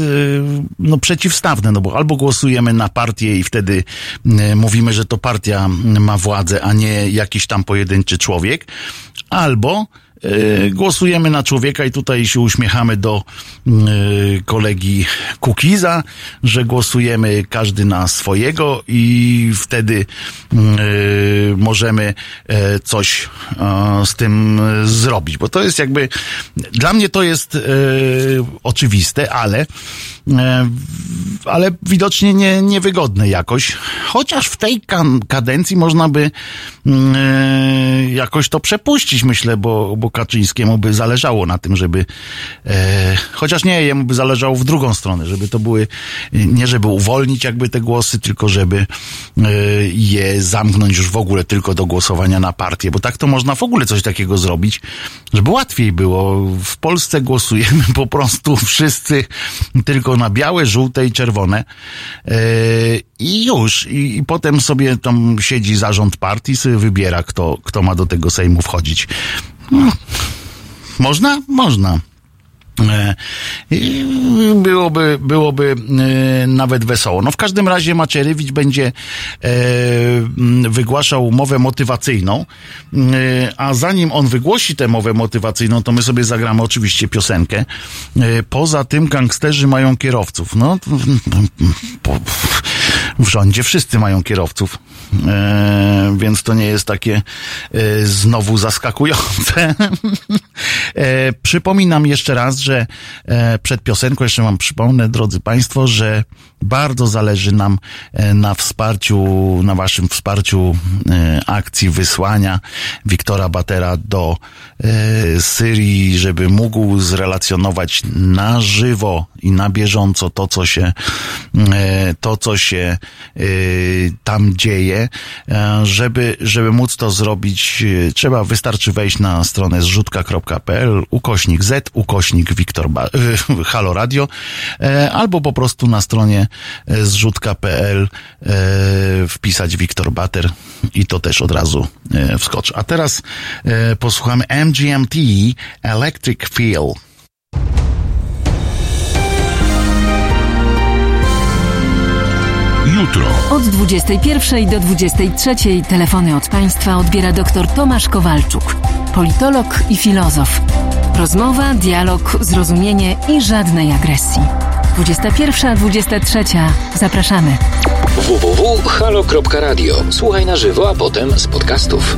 no, przeciwstawne, no bo albo głosujemy na partię i wtedy e, mówimy, że to partia ma władzę, a nie jakiś tam pojedynczy człowiek, albo e, głosujemy na człowieka i tutaj się uśmiechamy do e, kolegi Kukiza, że głosujemy każdy na swojego i wtedy e, możemy e, coś e, z tym e, zrobić, bo to jest jakby dla mnie to jest e, oczywiste, ale e, ale widocznie nie, niewygodne jakoś. Chociaż w tej kadencji można by mm, e, jakoś to przepuścić, myślę, bo, bo Kaczyńskiemu by zależało na tym, żeby e, chociaż nie, jemu by zależało w drugą stronę, żeby to były, nie żeby uwolnić jakby te głosy, tylko żeby e, je zamknąć już w ogóle tylko do głosowania na partię, bo tak to można w ogóle coś takiego zrobić, żeby łatwiej było. W Polsce głosujemy po prostu wszyscy tylko na białe, żółte i czerwone e, i już. I, I potem sobie tam siedzi zarząd partii, sobie wybiera, kto, kto ma do tego Sejmu wchodzić. Można? Można. E, i Byłoby, byłoby e, nawet wesoło. No w każdym razie Macierewicz będzie e, wygłaszał mowę motywacyjną, a zanim on wygłosi tę mowę motywacyjną, to my sobie zagramy oczywiście piosenkę. Poza tym gangsterzy mają kierowców. No, w rządzie wszyscy mają kierowców, e, więc to nie jest takie e, znowu zaskakujące. e, przypominam jeszcze raz, że przed piosenką jeszcze wam przypomnę, drodzy Państwo, że bardzo zależy nam e, na wsparciu, na waszym wsparciu e, akcji wysłania Wiktora Batera do e, Syrii, żeby mógł zrelacjonować na żywo i na bieżąco to, co się, to, co się tam dzieje. Żeby, żeby móc to zrobić, trzeba, wystarczy wejść na stronę zrzutka.pl, ukośnik Z, ukośnik Wiktor *laughs* Halo Radio, albo po prostu na stronie zrzutka.pl e, wpisać Wiktor Bater i to też od razu e, wskoczy. A teraz e, posłuchamy MGMT Electric Feel. Jutro. Od 21 do 23 telefony od Państwa odbiera dr Tomasz Kowalczuk. politolog i filozof. Rozmowa, dialog, zrozumienie i żadnej agresji. 21-23. Zapraszamy. www.halo.radio. Słuchaj na żywo, a potem z podcastów.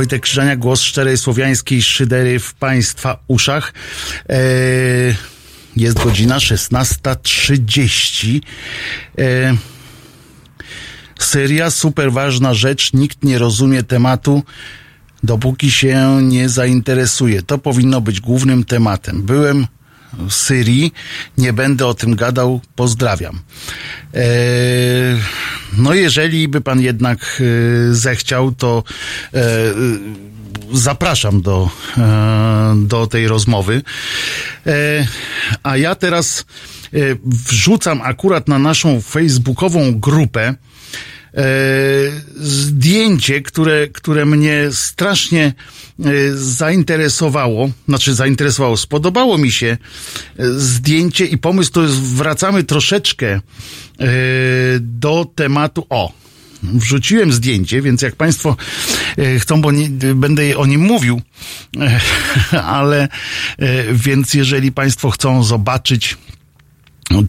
Wojtek Krzyżania, głos szczerej słowiańskiej szydery w Państwa uszach. E, jest godzina 16.30. E, Syria, super ważna rzecz, nikt nie rozumie tematu, dopóki się nie zainteresuje. To powinno być głównym tematem. Byłem Syrii, nie będę o tym gadał, pozdrawiam. E, no jeżeli by pan jednak e, zechciał, to e, zapraszam do, do tej rozmowy. A ja teraz wrzucam akurat na naszą facebookową grupę zdjęcie, które, które mnie strasznie e, zainteresowało, znaczy zainteresowało, spodobało mi się e, zdjęcie i pomysł, to jest, wracamy troszeczkę e, do tematu, o, wrzuciłem zdjęcie, więc jak Państwo chcą, bo nie, będę o nim mówił, *laughs* ale więc jeżeli Państwo chcą zobaczyć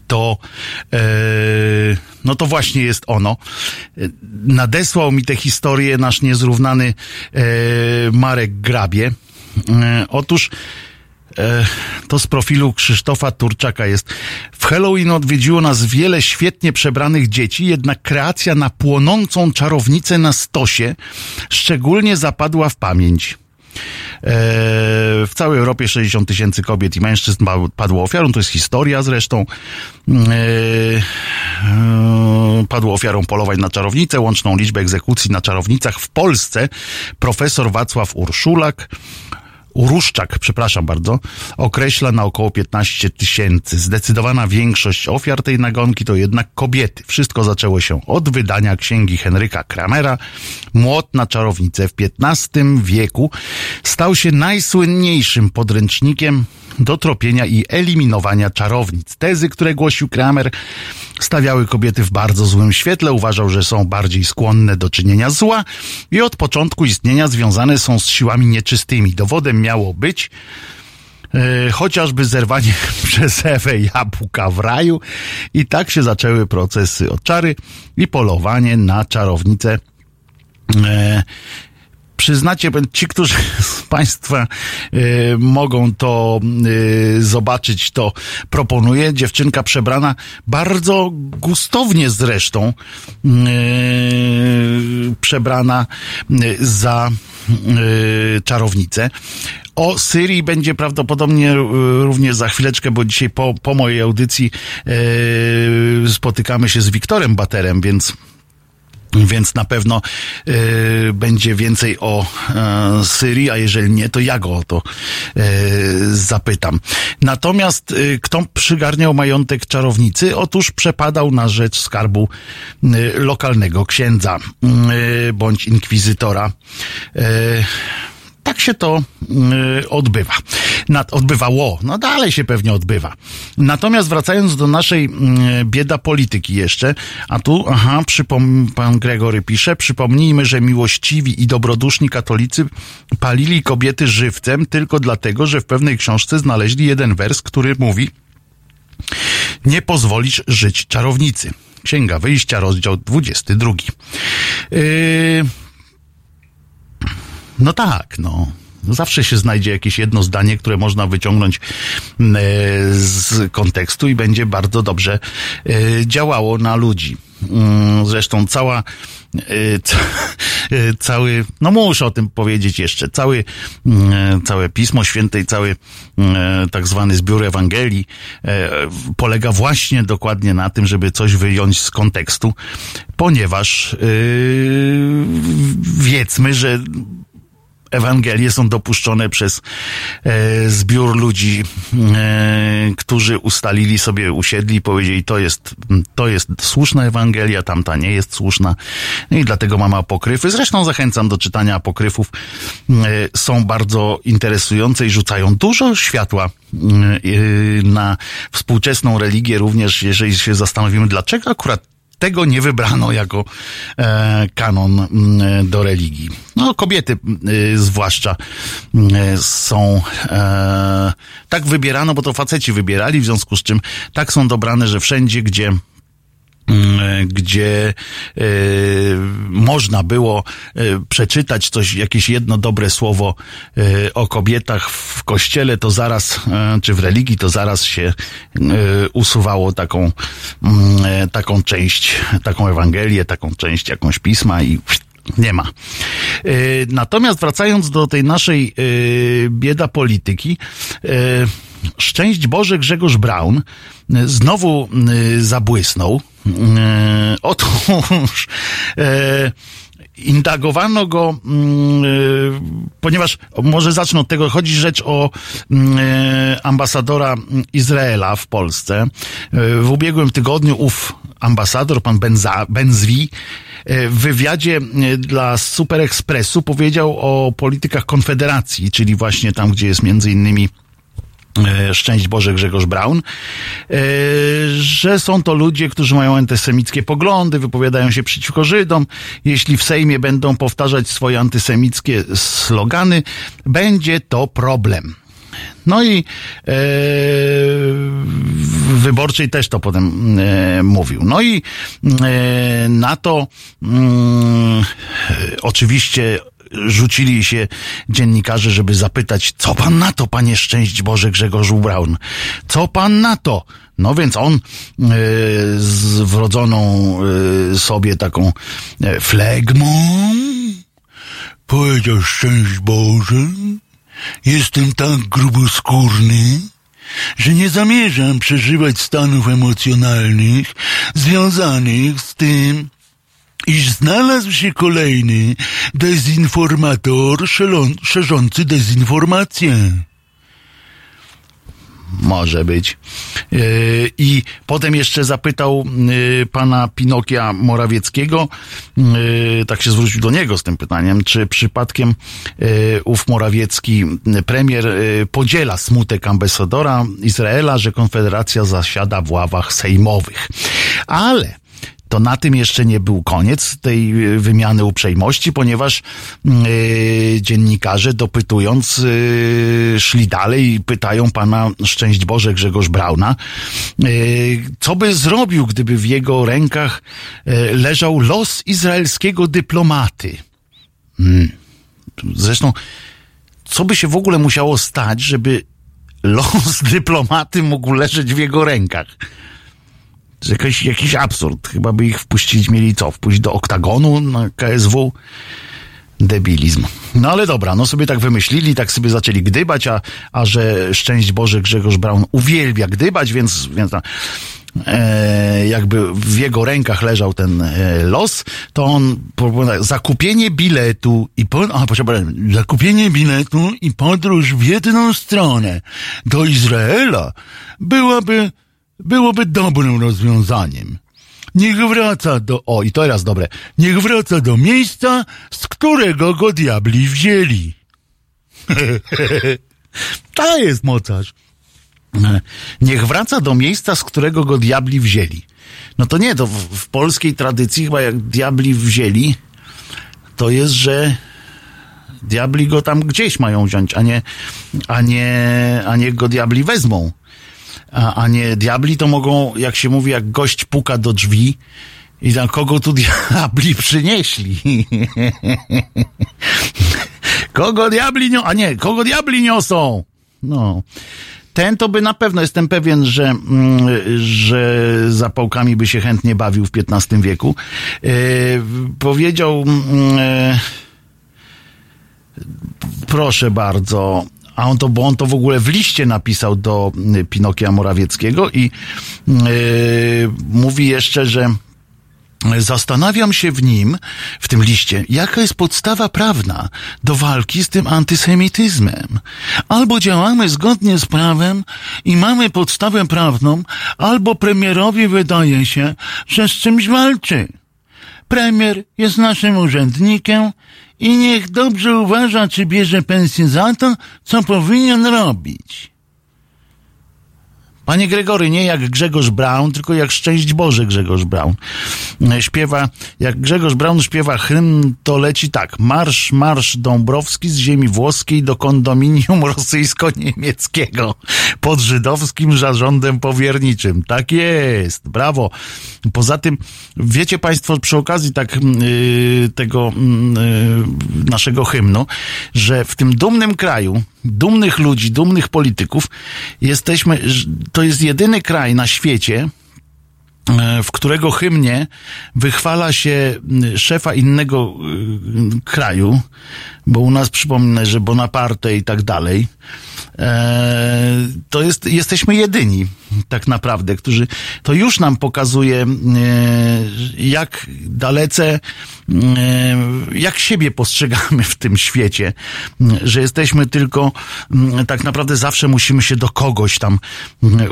to e, no to właśnie jest ono. Nadesłał mi tę historię nasz niezrównany e, Marek Grabie. E, otóż to z profilu Krzysztofa Turczaka jest. W Halloween odwiedziło nas wiele świetnie przebranych dzieci, jednak kreacja na płonącą czarownicę na stosie szczególnie zapadła w pamięć. E, w całej Europie 60 tysięcy kobiet i mężczyzn padło ofiarą. To jest historia zresztą. E, e, padło ofiarą polowań na czarownicę. Łączną liczbę egzekucji na czarownicach w Polsce profesor Wacław Urszulak Uruszczak, przepraszam bardzo, określa na około 15 tysięcy. Zdecydowana większość ofiar tej nagonki to jednak kobiety. Wszystko zaczęło się od wydania księgi Henryka Kramera. Młot na czarownicę w XV wieku stał się najsłynniejszym podręcznikiem do tropienia i eliminowania czarownic. Tezy, które głosił Kramer, stawiały kobiety w bardzo złym świetle, uważał, że są bardziej skłonne do czynienia zła i od początku istnienia związane są z siłami nieczystymi. Dowodem miało być e, chociażby zerwanie *laughs* przez Ewę jabłka w raju i tak się zaczęły procesy od czary i polowanie na czarownicę e, przyznacie, ci, którzy *laughs* z Państwa y, mogą to y, zobaczyć, to proponuję. Dziewczynka przebrana bardzo gustownie zresztą, y, przebrana za czarownicę. O Syrii będzie prawdopodobnie również za chwileczkę, bo dzisiaj po, po mojej audycji spotykamy się z Wiktorem Baterem, więc więc na pewno y, będzie więcej o y, Syrii, a jeżeli nie, to ja go o to y, zapytam. Natomiast kto przygarniał majątek czarownicy? Otóż przepadał na rzecz skarbu lokalnego księdza bądź inkwizytora tak się to y, odbywa. Nad, odbywało, no dalej się pewnie odbywa. Natomiast wracając do naszej y, bieda polityki jeszcze, a tu, aha, przypom, pan Gregory pisze, przypomnijmy, że miłościwi i dobroduszni katolicy palili kobiety żywcem tylko dlatego, że w pewnej książce znaleźli jeden wers, który mówi nie pozwolisz żyć czarownicy. Księga Wyjścia, rozdział 22. Yy, no tak, no. Zawsze się znajdzie jakieś jedno zdanie, które można wyciągnąć mm, e, z kontekstu i będzie bardzo dobrze e, działało na ludzi. Mm, zresztą cała, e, cały, no muszę o tym powiedzieć jeszcze, cały, mm, całe Pismo Święte i cały tak zwany zbiór Ewangelii polega właśnie dokładnie na tym, żeby coś wyjąć z kontekstu, ponieważ wiedzmy, że Ewangelie są dopuszczone przez e, zbiór ludzi, e, którzy ustalili sobie, usiedli powiedzieli, to jest, to jest słuszna Ewangelia, tamta nie jest słuszna. No i dlatego mamy apokryfy. Zresztą zachęcam do czytania apokryfów. E, są bardzo interesujące i rzucają dużo światła e, na współczesną religię, również jeżeli się zastanowimy, dlaczego akurat tego nie wybrano jako e, kanon mm, do religii. No, kobiety y, zwłaszcza y, są e, tak wybierano, bo to faceci wybierali, w związku z czym tak są dobrane, że wszędzie, gdzie gdzie y, można było y, przeczytać coś, jakieś jedno dobre słowo o kobietach w kościele, to zaraz, czy w religii, to zaraz się usuwało taką, mm, taką część, taką Ewangelię, taką część jakąś pisma i nie ma. Natomiast wracając do tej naszej bieda polityki, szczęść Boże Grzegorz Braun znowu zabłysnął E, otóż e, indagowano go, ponieważ może zacznę od tego, chodzi rzecz o ambasadora Izraela w Polsce. W ubiegłym tygodniu ów ambasador, pan Benza, Benzwi, w wywiadzie dla Super Expressu powiedział o politykach Konfederacji, czyli właśnie tam, gdzie jest między innymi Szczęść Boże Grzegorz Braun, e, że są to ludzie, którzy mają antysemickie poglądy, wypowiadają się przeciwko Żydom. Jeśli w Sejmie będą powtarzać swoje antysemickie slogany, będzie to problem. No i e, wyborczej też to potem e, mówił. No i e, na to mm, oczywiście rzucili się dziennikarze, żeby zapytać, co pan na to, panie szczęść Boże Grzegorzu Braun? Co pan na to? No więc on e, z wrodzoną e, sobie taką e, flegmą powiedział szczęść Boże, jestem tak gruboskórny, że nie zamierzam przeżywać stanów emocjonalnych związanych z tym, iż znalazł się kolejny dezinformator szerzący dezinformację. Może być. Yy, I potem jeszcze zapytał yy, pana Pinokia Morawieckiego, yy, tak się zwrócił do niego z tym pytaniem, czy przypadkiem ów Morawiecki, premier, podziela smutek ambasadora Izraela, że Konfederacja zasiada w ławach sejmowych. Ale to na tym jeszcze nie był koniec tej y, wymiany uprzejmości, ponieważ yy, dziennikarze dopytując yy, szli dalej i pytają pana Szczęść Boże Grzegorz Brauna, yy, co by zrobił, gdyby w jego rękach leżał los izraelskiego dyplomaty. Hmm. Zresztą, co by się w ogóle musiało stać, żeby *laughs* los dyplomaty mógł leżeć w jego rękach? Jakiś, jakiś absurd. Chyba by ich wpuścić mieli co? Wpuścić do oktagonu na KSW? Debilizm. No ale dobra, no sobie tak wymyślili, tak sobie zaczęli gdybać, a, a że szczęść Boże Grzegorz Braun uwielbia gdybać, więc, więc e, jakby w jego rękach leżał ten e, los, to on proponował zakupienie biletu i po, a, przepraszam, zakupienie biletu i podróż w jedną stronę do Izraela byłaby byłoby dobrym rozwiązaniem. Niech wraca do, o i teraz dobre, niech wraca do miejsca, z którego go diabli wzięli. *laughs* to jest mocarz. Niech wraca do miejsca, z którego go diabli wzięli. No to nie, to w, w polskiej tradycji chyba jak diabli wzięli, to jest, że diabli go tam gdzieś mają wziąć, a nie, a nie, a nie go diabli wezmą a, a nie diabli, to mogą, jak się mówi, jak gość puka do drzwi i tam kogo tu *laughs* diabli przynieśli. *laughs* kogo diabli niosą, a nie, kogo diabli niosą. No. Ten to by na pewno, jestem pewien, że, mm, że zapałkami by się chętnie bawił w XV wieku. Yy, powiedział, yy, proszę bardzo, a on to, bo on to w ogóle w liście napisał do y, Pinokia Morawieckiego i yy, mówi jeszcze, że Zastanawiam się w nim, w tym liście, jaka jest podstawa prawna do walki z tym antysemityzmem. Albo działamy zgodnie z prawem i mamy podstawę prawną, albo premierowi wydaje się, że z czymś walczy. Premier jest naszym urzędnikiem i niech dobrze uważa, czy bierze pensję za to, co powinien robić. Panie Gregory, nie jak Grzegorz Braun, tylko jak Szczęść Boże Grzegorz Braun. Śpiewa, jak Grzegorz Braun śpiewa hymn, to leci tak. Marsz, marsz Dąbrowski z ziemi włoskiej do kondominium *laughs* rosyjsko-niemieckiego pod żydowskim zarządem powierniczym. Tak jest, brawo. Poza tym, wiecie Państwo przy okazji tak yy, tego yy, naszego hymnu, że w tym dumnym kraju, dumnych ludzi, dumnych polityków, jesteśmy, to jest jedyny kraj na świecie, w którego hymnie wychwala się szefa innego kraju, bo u nas przypomnę, że Bonaparte i tak dalej, to jest, jesteśmy jedyni tak naprawdę, którzy, to już nam pokazuje, jak dalece, jak siebie postrzegamy w tym świecie, że jesteśmy tylko, tak naprawdę zawsze musimy się do kogoś tam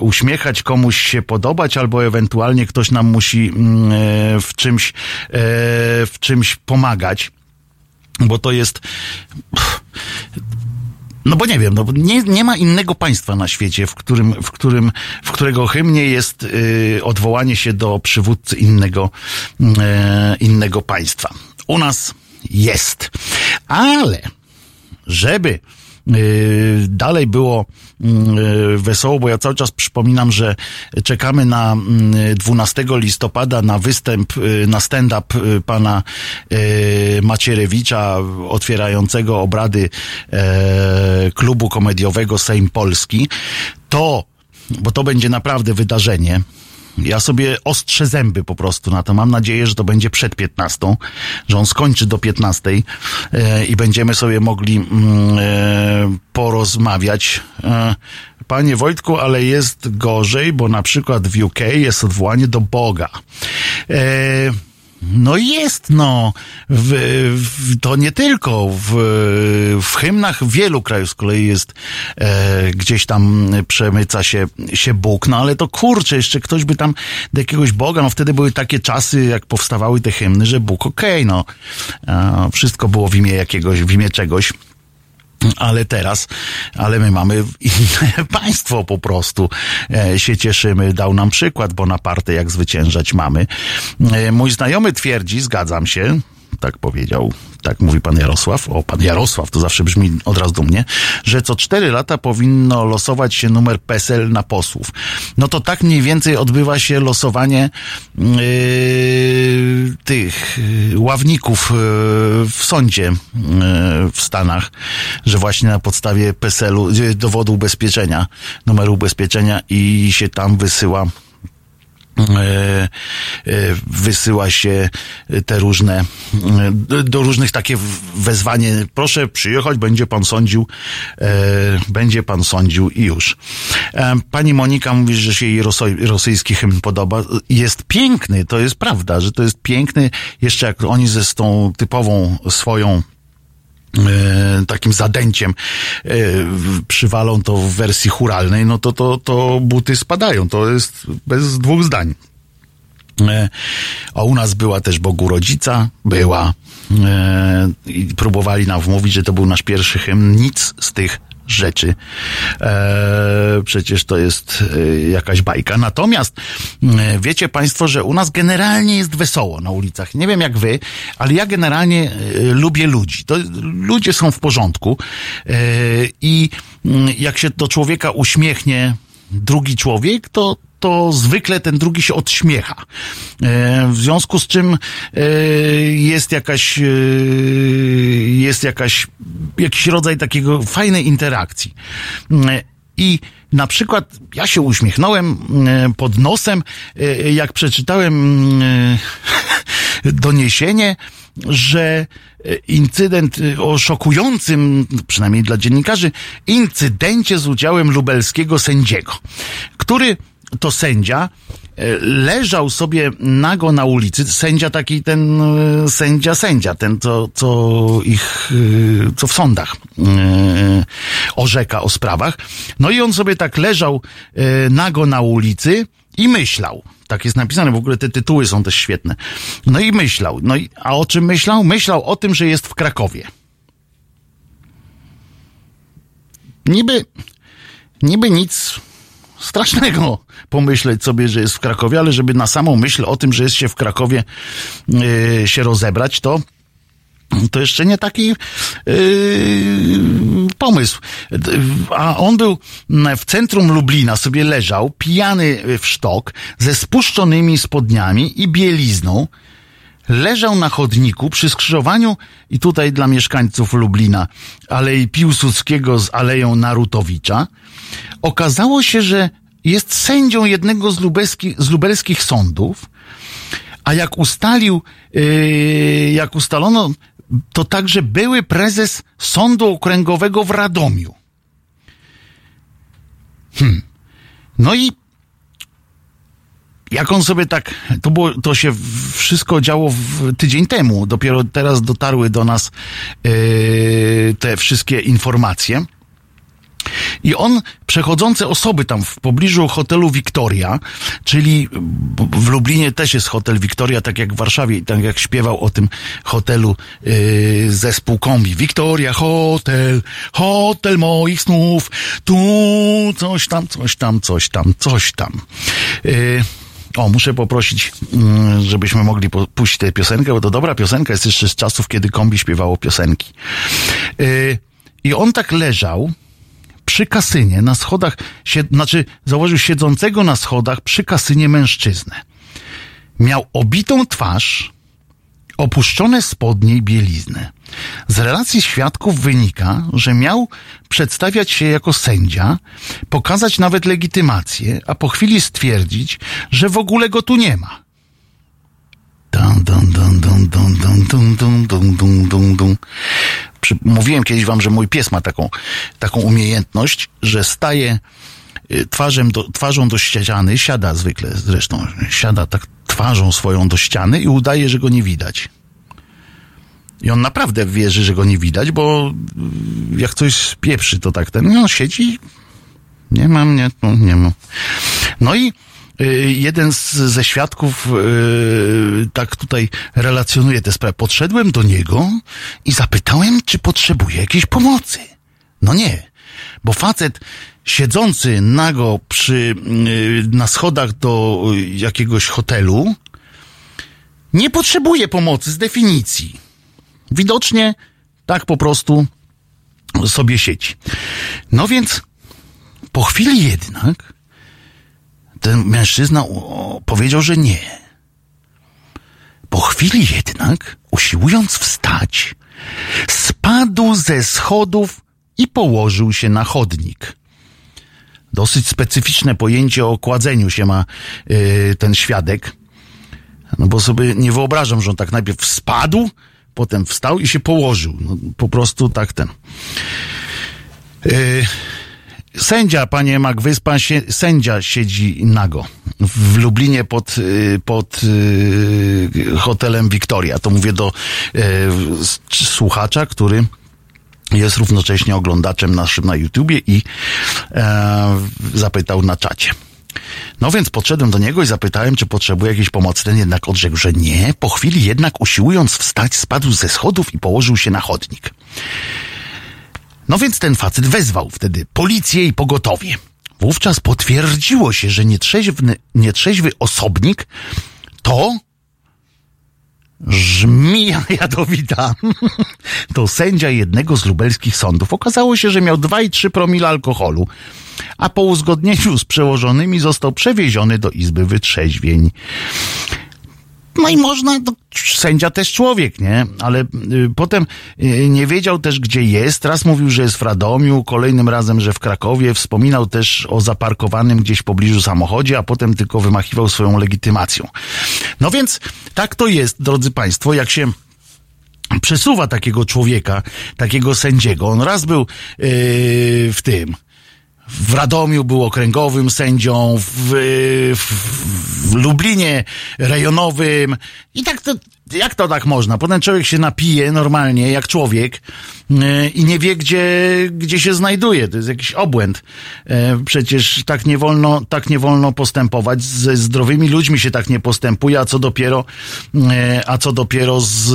uśmiechać, komuś się podobać, albo ewentualnie ktoś nam musi w czymś, w czymś pomagać bo to jest. No bo nie wiem, no nie, nie ma innego państwa na świecie, w którym, w którym, w którego hymnie jest y, odwołanie się do przywódcy innego, y, innego państwa. U nas jest. Ale, żeby dalej było y, wesoło, bo ja cały czas przypominam, że czekamy na 12 mm, listopada na występ, y, na stand-up pana Macierewicza otwierającego obrady klubu komediowego Sejm Polski. To, bo to będzie naprawdę wydarzenie, ja sobie ostrzę zęby po prostu na to. Mam nadzieję, że to będzie przed 15, że on skończy do 15 e, i będziemy sobie mogli mm, e, porozmawiać. E, panie Wojtku, ale jest gorzej, bo na przykład w UK jest odwołanie do Boga. E, no jest, no. W, w, to nie tylko. W, w hymnach wielu krajów z kolei jest e, gdzieś tam przemyca się, się Bóg, no ale to kurczę, jeszcze ktoś by tam do jakiegoś Boga, no wtedy były takie czasy, jak powstawały te hymny, że Bóg okej, okay, no. E, wszystko było w imię jakiegoś, w imię czegoś ale teraz, ale my mamy inne *laughs* państwo po prostu. E, się cieszymy, dał nam przykład Bonaparte, jak zwyciężać mamy. E, mój znajomy twierdzi, zgadzam się, tak powiedział, tak mówi pan Jarosław, o pan Jarosław, to zawsze brzmi od razu dumnie, że co cztery lata powinno losować się numer PESEL na posłów. No to tak mniej więcej odbywa się losowanie yy, tych yy, ławników yy, w sądzie yy, w Stanach, że właśnie na podstawie PESEL-u, yy, dowodu ubezpieczenia, numeru ubezpieczenia i się tam wysyła wysyła się te różne, e, do różnych takie wezwanie, proszę przyjechać, będzie pan sądził, będzie pan sądził i już. Pani Monika mówi, że się jej rosyjski hymn podoba. Jest piękny, to jest prawda, że to jest piękny, jeszcze jak oni ze z tą typową swoją E, takim zadęciem e, przywalą to w wersji churalnej, no to, to, to buty spadają. To jest bez dwóch zdań. E, a u nas była też Bogu Rodzica, była. I próbowali nam wmówić, że to był nasz pierwszy hymn. Nic z tych rzeczy. E, przecież to jest e, jakaś bajka. Natomiast e, wiecie Państwo, że u nas generalnie jest wesoło na ulicach. Nie wiem jak Wy, ale ja generalnie e, lubię ludzi. To, ludzie są w porządku e, i mm, jak się do człowieka uśmiechnie drugi człowiek, to to zwykle ten drugi się odśmiecha. E, w związku z czym e, jest jakaś, e, jest jakaś, jakiś rodzaj takiego fajnej interakcji. I na przykład ja się uśmiechnąłem pod nosem, jak przeczytałem *laughs* doniesienie, że incydent o szokującym, przynajmniej dla dziennikarzy, incydencie z udziałem lubelskiego sędziego, który to sędzia e, leżał sobie nago na ulicy, sędzia taki ten, e, sędzia, sędzia, ten co, co ich, e, co w sądach orzeka o sprawach. No i on sobie tak leżał nago na ulicy i myślał. Tak jest napisane, w ogóle te tytuły są też świetne. No i myślał. No i, a o czym myślał? Myślał o tym, że jest w Krakowie. Niby, niby nic strasznego pomyśleć sobie, że jest w Krakowie, ale żeby na samą myśl o tym, że jest się w Krakowie yy, się rozebrać, to to jeszcze nie taki yy, pomysł. A on był w centrum Lublina, sobie leżał, pijany w sztok, ze spuszczonymi spodniami i bielizną. Leżał na chodniku przy skrzyżowaniu i tutaj dla mieszkańców Lublina Alei Piłsudskiego z Aleją Narutowicza. Okazało się, że jest sędzią jednego z, z lubelskich sądów, a jak ustalił, yy, jak ustalono, to także były prezes Sądu Okręgowego w Radomiu. Hmm. No i jak on sobie tak, to było, to się wszystko działo w tydzień temu, dopiero teraz dotarły do nas yy, te wszystkie informacje. I on, przechodzące osoby tam w pobliżu hotelu Victoria, czyli w Lublinie też jest hotel Victoria, tak jak w Warszawie, tak jak śpiewał o tym hotelu yy, zespół kombi. Victoria Hotel, hotel moich snów, tu coś tam, coś tam, coś tam, coś tam. Yy, o, muszę poprosić, mm, żebyśmy mogli puścić tę piosenkę, bo to dobra piosenka jest jeszcze z czasów, kiedy kombi śpiewało piosenki. Yy, I on tak leżał, przy kasynie na schodach, znaczy zauważył siedzącego na schodach przy kasynie mężczyznę. Miał obitą twarz, opuszczone spodnie i bieliznę. Z relacji świadków wynika, że miał przedstawiać się jako sędzia, pokazać nawet legitymację, a po chwili stwierdzić, że w ogóle go tu nie ma. Dun, dun, dun, dun, dun, dun, dun, dun, dun. Przy, mówiłem kiedyś wam, że mój pies ma taką, taką umiejętność, że staje twarzem do, twarzą do ściany, siada zwykle zresztą, siada tak twarzą swoją do ściany i udaje, że go nie widać. I on naprawdę wierzy, że go nie widać, bo jak coś spieprzy, to tak ten, no siedzi, nie mam, nie, no, nie ma. No i jeden z, ze świadków yy, tak tutaj relacjonuje tę sprawę. Podszedłem do niego i zapytałem, czy potrzebuje jakiejś pomocy. No nie, bo facet siedzący nago przy, yy, na schodach do jakiegoś hotelu nie potrzebuje pomocy z definicji. Widocznie tak po prostu sobie siedzi. No więc po chwili jednak ten mężczyzna powiedział, że nie. Po chwili jednak, usiłując wstać, spadł ze schodów i położył się na chodnik. Dosyć specyficzne pojęcie o kładzeniu się ma yy, ten świadek. No bo sobie nie wyobrażam, że on tak najpierw spadł, potem wstał i się położył. No, po prostu tak ten. Yy, Sędzia, panie Magwyspa, się, sędzia siedzi nago w Lublinie pod, y, pod y, hotelem Victoria. To mówię do e, słuchacza, który jest równocześnie oglądaczem naszym na YouTubie i e, zapytał na czacie. No więc podszedłem do niego i zapytałem, czy potrzebuje jakiejś pomocy. Ten jednak odrzekł, że nie. Po chwili jednak usiłując wstać, spadł ze schodów i położył się na chodnik. No więc ten facet wezwał wtedy policję i pogotowie. Wówczas potwierdziło się, że nietrzeźwy, nietrzeźwy osobnik to żmija *laughs* jadowita. *laughs* to sędzia jednego z lubelskich sądów. Okazało się, że miał 2,3 promila alkoholu, a po uzgodnieniu z przełożonymi został przewieziony do Izby Wytrzeźwień. No i można, to sędzia też człowiek, nie? Ale y, potem y, nie wiedział też, gdzie jest. Raz mówił, że jest w Radomiu, kolejnym razem, że w Krakowie. Wspominał też o zaparkowanym gdzieś w pobliżu samochodzie, a potem tylko wymachiwał swoją legitymacją. No więc tak to jest, drodzy Państwo, jak się przesuwa takiego człowieka, takiego sędziego. On raz był yy, w tym w Radomiu był okręgowym sędzią, w, w, w Lublinie rejonowym i tak to, jak to tak można? Potem człowiek się napije normalnie, jak człowiek yy, i nie wie, gdzie, gdzie się znajduje. To jest jakiś obłęd. Yy, przecież tak nie wolno, tak nie wolno postępować. Ze zdrowymi ludźmi się tak nie postępuje, a co dopiero, yy, a co dopiero z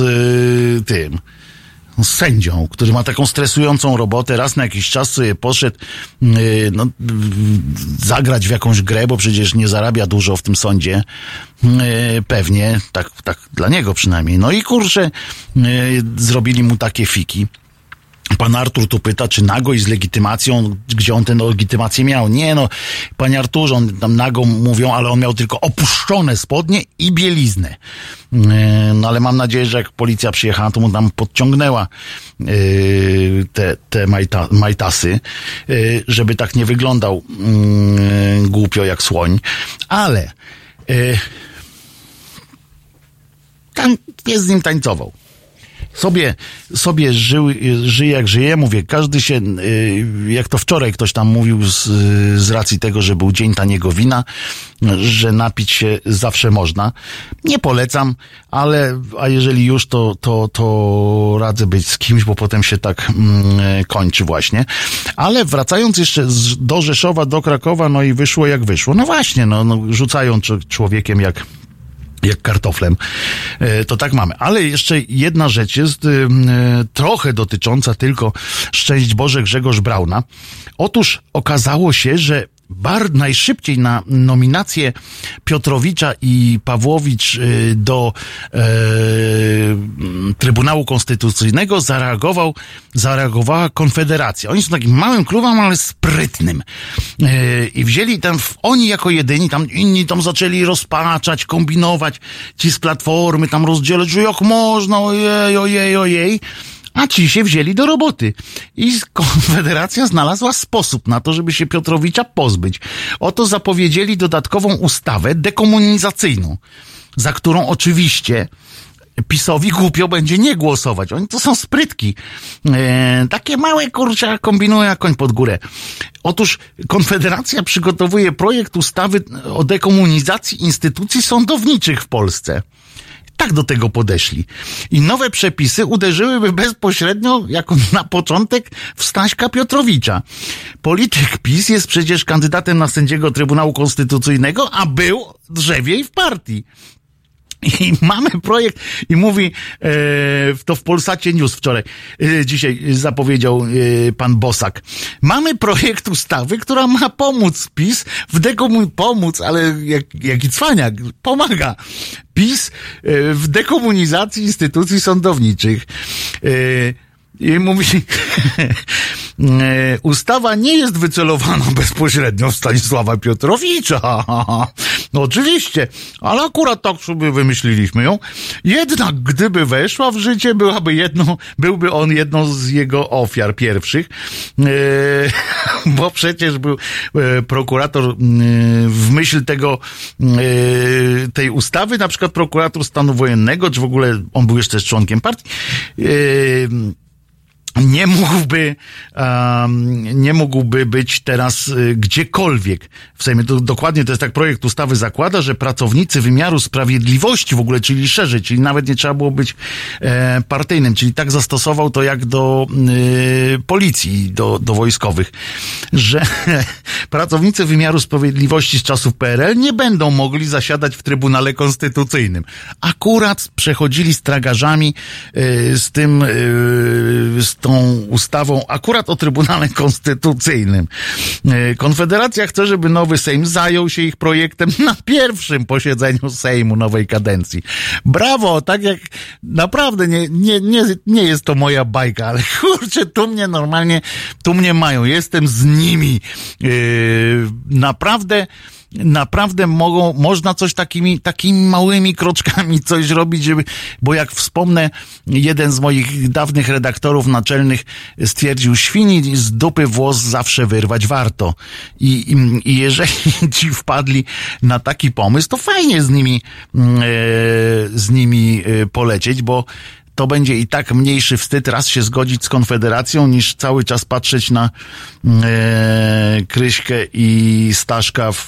tym z sędzią, który ma taką stresującą robotę, raz na jakiś czas sobie poszedł yy, no, zagrać w jakąś grę, bo przecież nie zarabia dużo w tym sądzie. Yy, pewnie, tak, tak dla niego przynajmniej. No i kurczę, yy, zrobili mu takie fiki. Pan Artur tu pyta, czy nago i z legitymacją, gdzie on tę legitymację miał. Nie no, panie Arturze, on tam nago mówią, ale on miał tylko opuszczone spodnie i bieliznę. E, no ale mam nadzieję, że jak policja przyjechała, to mu tam podciągnęła e, te, te majta, majtasy, e, żeby tak nie wyglądał mm, głupio jak słoń. Ale tam jest z nim tańcował sobie, sobie żył, żyje jak żyje, mówię, każdy się, y, jak to wczoraj ktoś tam mówił z, z racji tego, że był dzień taniego wina, że napić się zawsze można. Nie polecam, ale, a jeżeli już, to, to, to radzę być z kimś, bo potem się tak mm, kończy właśnie. Ale wracając jeszcze do Rzeszowa, do Krakowa, no i wyszło jak wyszło. No właśnie, no, no rzucają człowiekiem jak jak kartoflem. E, to tak mamy. Ale jeszcze jedna rzecz jest e, trochę dotycząca tylko szczęść Boże Grzegorz Brauna. Otóż okazało się, że bar najszybciej na nominację Piotrowicza i Pawłowicz y, do e, Trybunału Konstytucyjnego zareagował, zareagowała Konfederacja. Oni są takim małym klubem, ale sprytnym. E, I wzięli tam, oni jako jedyni, tam inni tam zaczęli rozpaczać, kombinować, ci z Platformy tam rozdzielać, że jak można, ojej, ojej, ojej a ci się wzięli do roboty. I Konfederacja *laughs* znalazła sposób na to, żeby się Piotrowicza pozbyć. Oto zapowiedzieli dodatkową ustawę dekomunizacyjną, za którą oczywiście PiSowi głupio będzie nie głosować. Oni to są sprytki. E, takie małe kurcze kombinują jak koń pod górę. Otóż Konfederacja przygotowuje projekt ustawy o dekomunizacji instytucji sądowniczych w Polsce tak do tego podeszli. I nowe przepisy uderzyłyby bezpośrednio, jako na początek, w Staśka Piotrowicza. Polityk PiS jest przecież kandydatem na sędziego Trybunału Konstytucyjnego, a był drzewiej w partii. *laughs* I mamy projekt i mówi e, to w Polsacie News wczoraj, e, dzisiaj zapowiedział e, pan Bosak. Mamy projekt ustawy, która ma pomóc PiS w dekomun... pomóc, ale jak, jaki cwaniak, pomaga PiS e, w dekomunizacji instytucji sądowniczych. E, i mówi, *laughs* e, ustawa nie jest wycelowana bezpośrednio w Stanisława Piotrowicza. *laughs* No oczywiście, ale akurat tak sobie wymyśliliśmy ją. Jednak gdyby weszła w życie, byłaby jedną, byłby on jedną z jego ofiar pierwszych, e, *laughs* bo przecież był e, prokurator w myśl tego, tej ustawy, na przykład prokurator stanu wojennego, czy w ogóle on był jeszcze członkiem partii, nie mógłby, um, nie mógłby być teraz y, gdziekolwiek w Sejmie. To, dokładnie to jest tak, projekt ustawy zakłada, że pracownicy wymiaru sprawiedliwości w ogóle, czyli szerzej, czyli nawet nie trzeba było być e, partyjnym, czyli tak zastosował to jak do y, policji, do, do wojskowych, że *laughs* pracownicy wymiaru sprawiedliwości z czasów PRL nie będą mogli zasiadać w Trybunale Konstytucyjnym. Akurat przechodzili z tragarzami y, z tym, y, z tą ustawą akurat o Trybunale Konstytucyjnym. E, Konfederacja chce, żeby nowy Sejm zajął się ich projektem na pierwszym posiedzeniu Sejmu nowej kadencji. Brawo, tak jak naprawdę nie, nie, nie, nie jest to moja bajka, ale *laughs* kurczę, tu mnie normalnie, tu mnie mają. Jestem z nimi. Yy, naprawdę naprawdę mogą, można coś takimi, takimi małymi kroczkami coś robić, żeby, bo jak wspomnę, jeden z moich dawnych redaktorów naczelnych stwierdził, świni z dupy włos zawsze wyrwać warto. I, i, i jeżeli *laughs* ci wpadli na taki pomysł, to fajnie z nimi, e, z nimi e, polecieć, bo to będzie i tak mniejszy wstyd raz się zgodzić z Konfederacją, niż cały czas patrzeć na e, Kryśkę i Staszka w,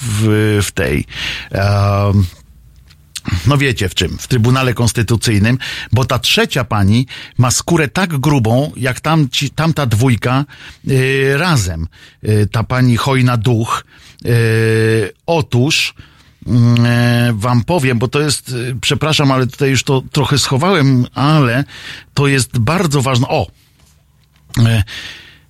w tej. E, no wiecie w czym, w Trybunale Konstytucyjnym, bo ta trzecia pani ma skórę tak grubą, jak tam, ci, tamta dwójka y, razem. Y, ta pani Hojna Duch. Y, otóż e, wam powiem, bo to jest, e, przepraszam, ale tutaj już to trochę schowałem, ale to jest bardzo ważne. O! E,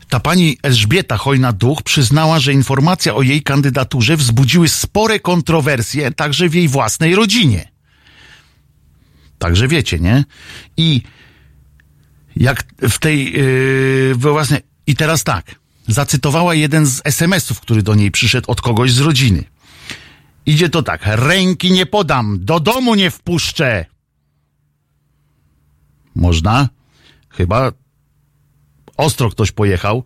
ta pani Elżbieta Hojna-Duch przyznała, że informacja o jej kandydaturze wzbudziły spore kontrowersje także w jej własnej rodzinie. Także wiecie, nie? I jak w tej yy, własnej... I teraz tak, zacytowała jeden z SMS-ów, który do niej przyszedł od kogoś z rodziny. Idzie to tak. Ręki nie podam, do domu nie wpuszczę. Można? Chyba ostro ktoś pojechał.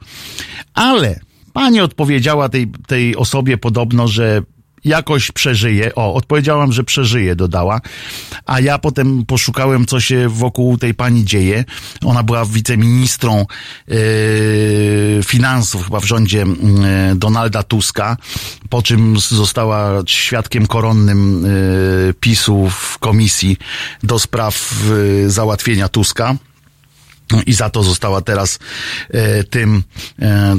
Ale pani odpowiedziała tej, tej osobie podobno, że jakoś przeżyje. O, odpowiedziałam, że przeżyje, dodała. A ja potem poszukałem, co się wokół tej pani dzieje. Ona była wiceministrą yy, finansów chyba w rządzie yy, Donalda Tuska, po czym została świadkiem koronnym yy, PiSu w komisji do spraw yy, załatwienia Tuska i za to została teraz e, tym e,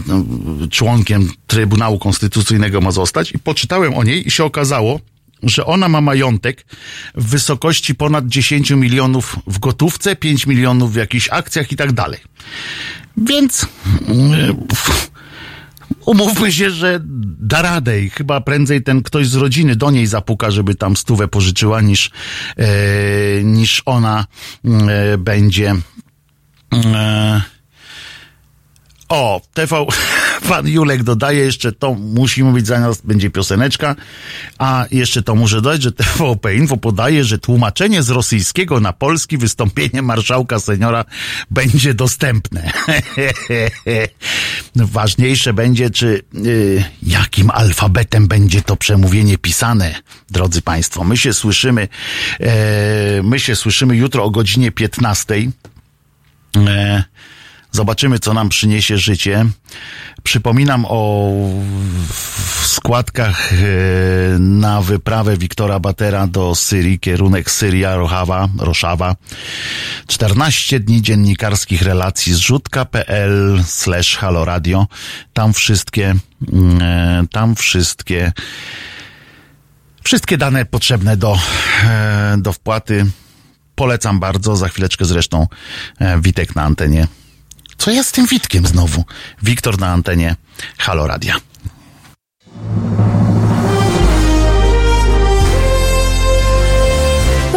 członkiem Trybunału Konstytucyjnego ma zostać. I poczytałem o niej i się okazało, że ona ma majątek w wysokości ponad 10 milionów w gotówce, 5 milionów w jakichś akcjach i tak dalej. Więc e, umówmy się, że da radę i chyba prędzej ten ktoś z rodziny do niej zapuka, żeby tam stówę pożyczyła, niż, e, niż ona e, będzie o, TV, *laughs* pan Julek dodaje jeszcze to, musi mówić za nas, będzie pioseneczka, a jeszcze to muszę dodać, że TVP Info podaje, że tłumaczenie z rosyjskiego na polski wystąpienie marszałka seniora będzie dostępne. *laughs* Ważniejsze będzie, czy y, jakim alfabetem będzie to przemówienie pisane, drodzy państwo. My się słyszymy, e, my się słyszymy jutro o godzinie 15. E, zobaczymy, co nam przyniesie życie. Przypominam o składkach e, na wyprawę Wiktora Batera do Syrii, kierunek Syria, Rochawa, Roszawa. 14 dni dziennikarskich relacji zrzutka.pl slash haloradio. Tam wszystkie, e, tam wszystkie, wszystkie dane potrzebne do, do wpłaty Polecam bardzo, za chwileczkę zresztą e, Witek na antenie. Co ja z tym Witkiem znowu? Wiktor na antenie Halo Radia.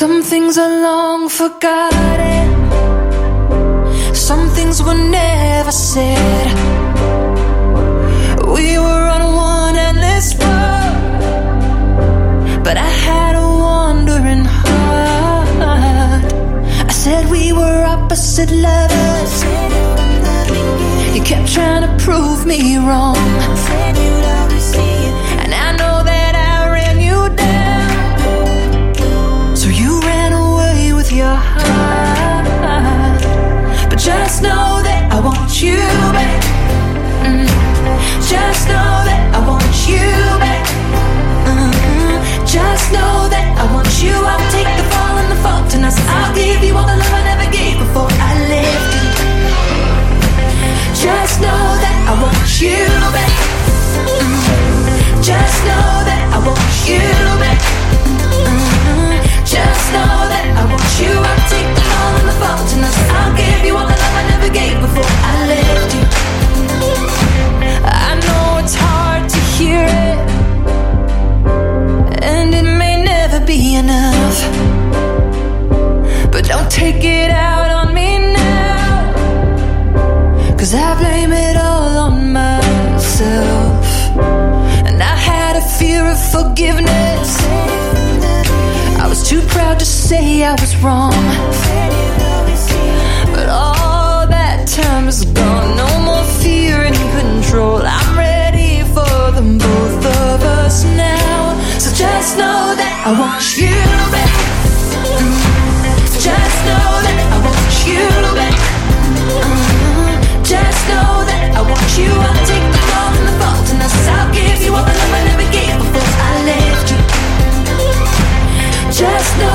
Some things are long forgotten. Some things were never said. We were on one endless road, but I had a wandering heart. I said we were opposite lovers. You kept trying to prove me wrong. Just know that I want you back. Mm. Just know that I want you back. Mhm. Just know that I want you. I'll take the fall and the fault and I'll give you all the love I never gave before I left. Just know that I want you back. Mm. Just know that I want you back. Mhm. Just know before I left you. I know it's hard to hear it, and it may never be enough. But don't take it out on me now, cause I blame it all on myself. And I had a fear of forgiveness. I was too proud to say I was wrong. Time is gone. No more fear and control. I'm ready for them both of us now. So just know that I want you back. Mm. Just know that I want you back. Mhm. Just know that I want you. I'll take the fall and the fault, and I'll give you all the love I never gave before I left you. Just know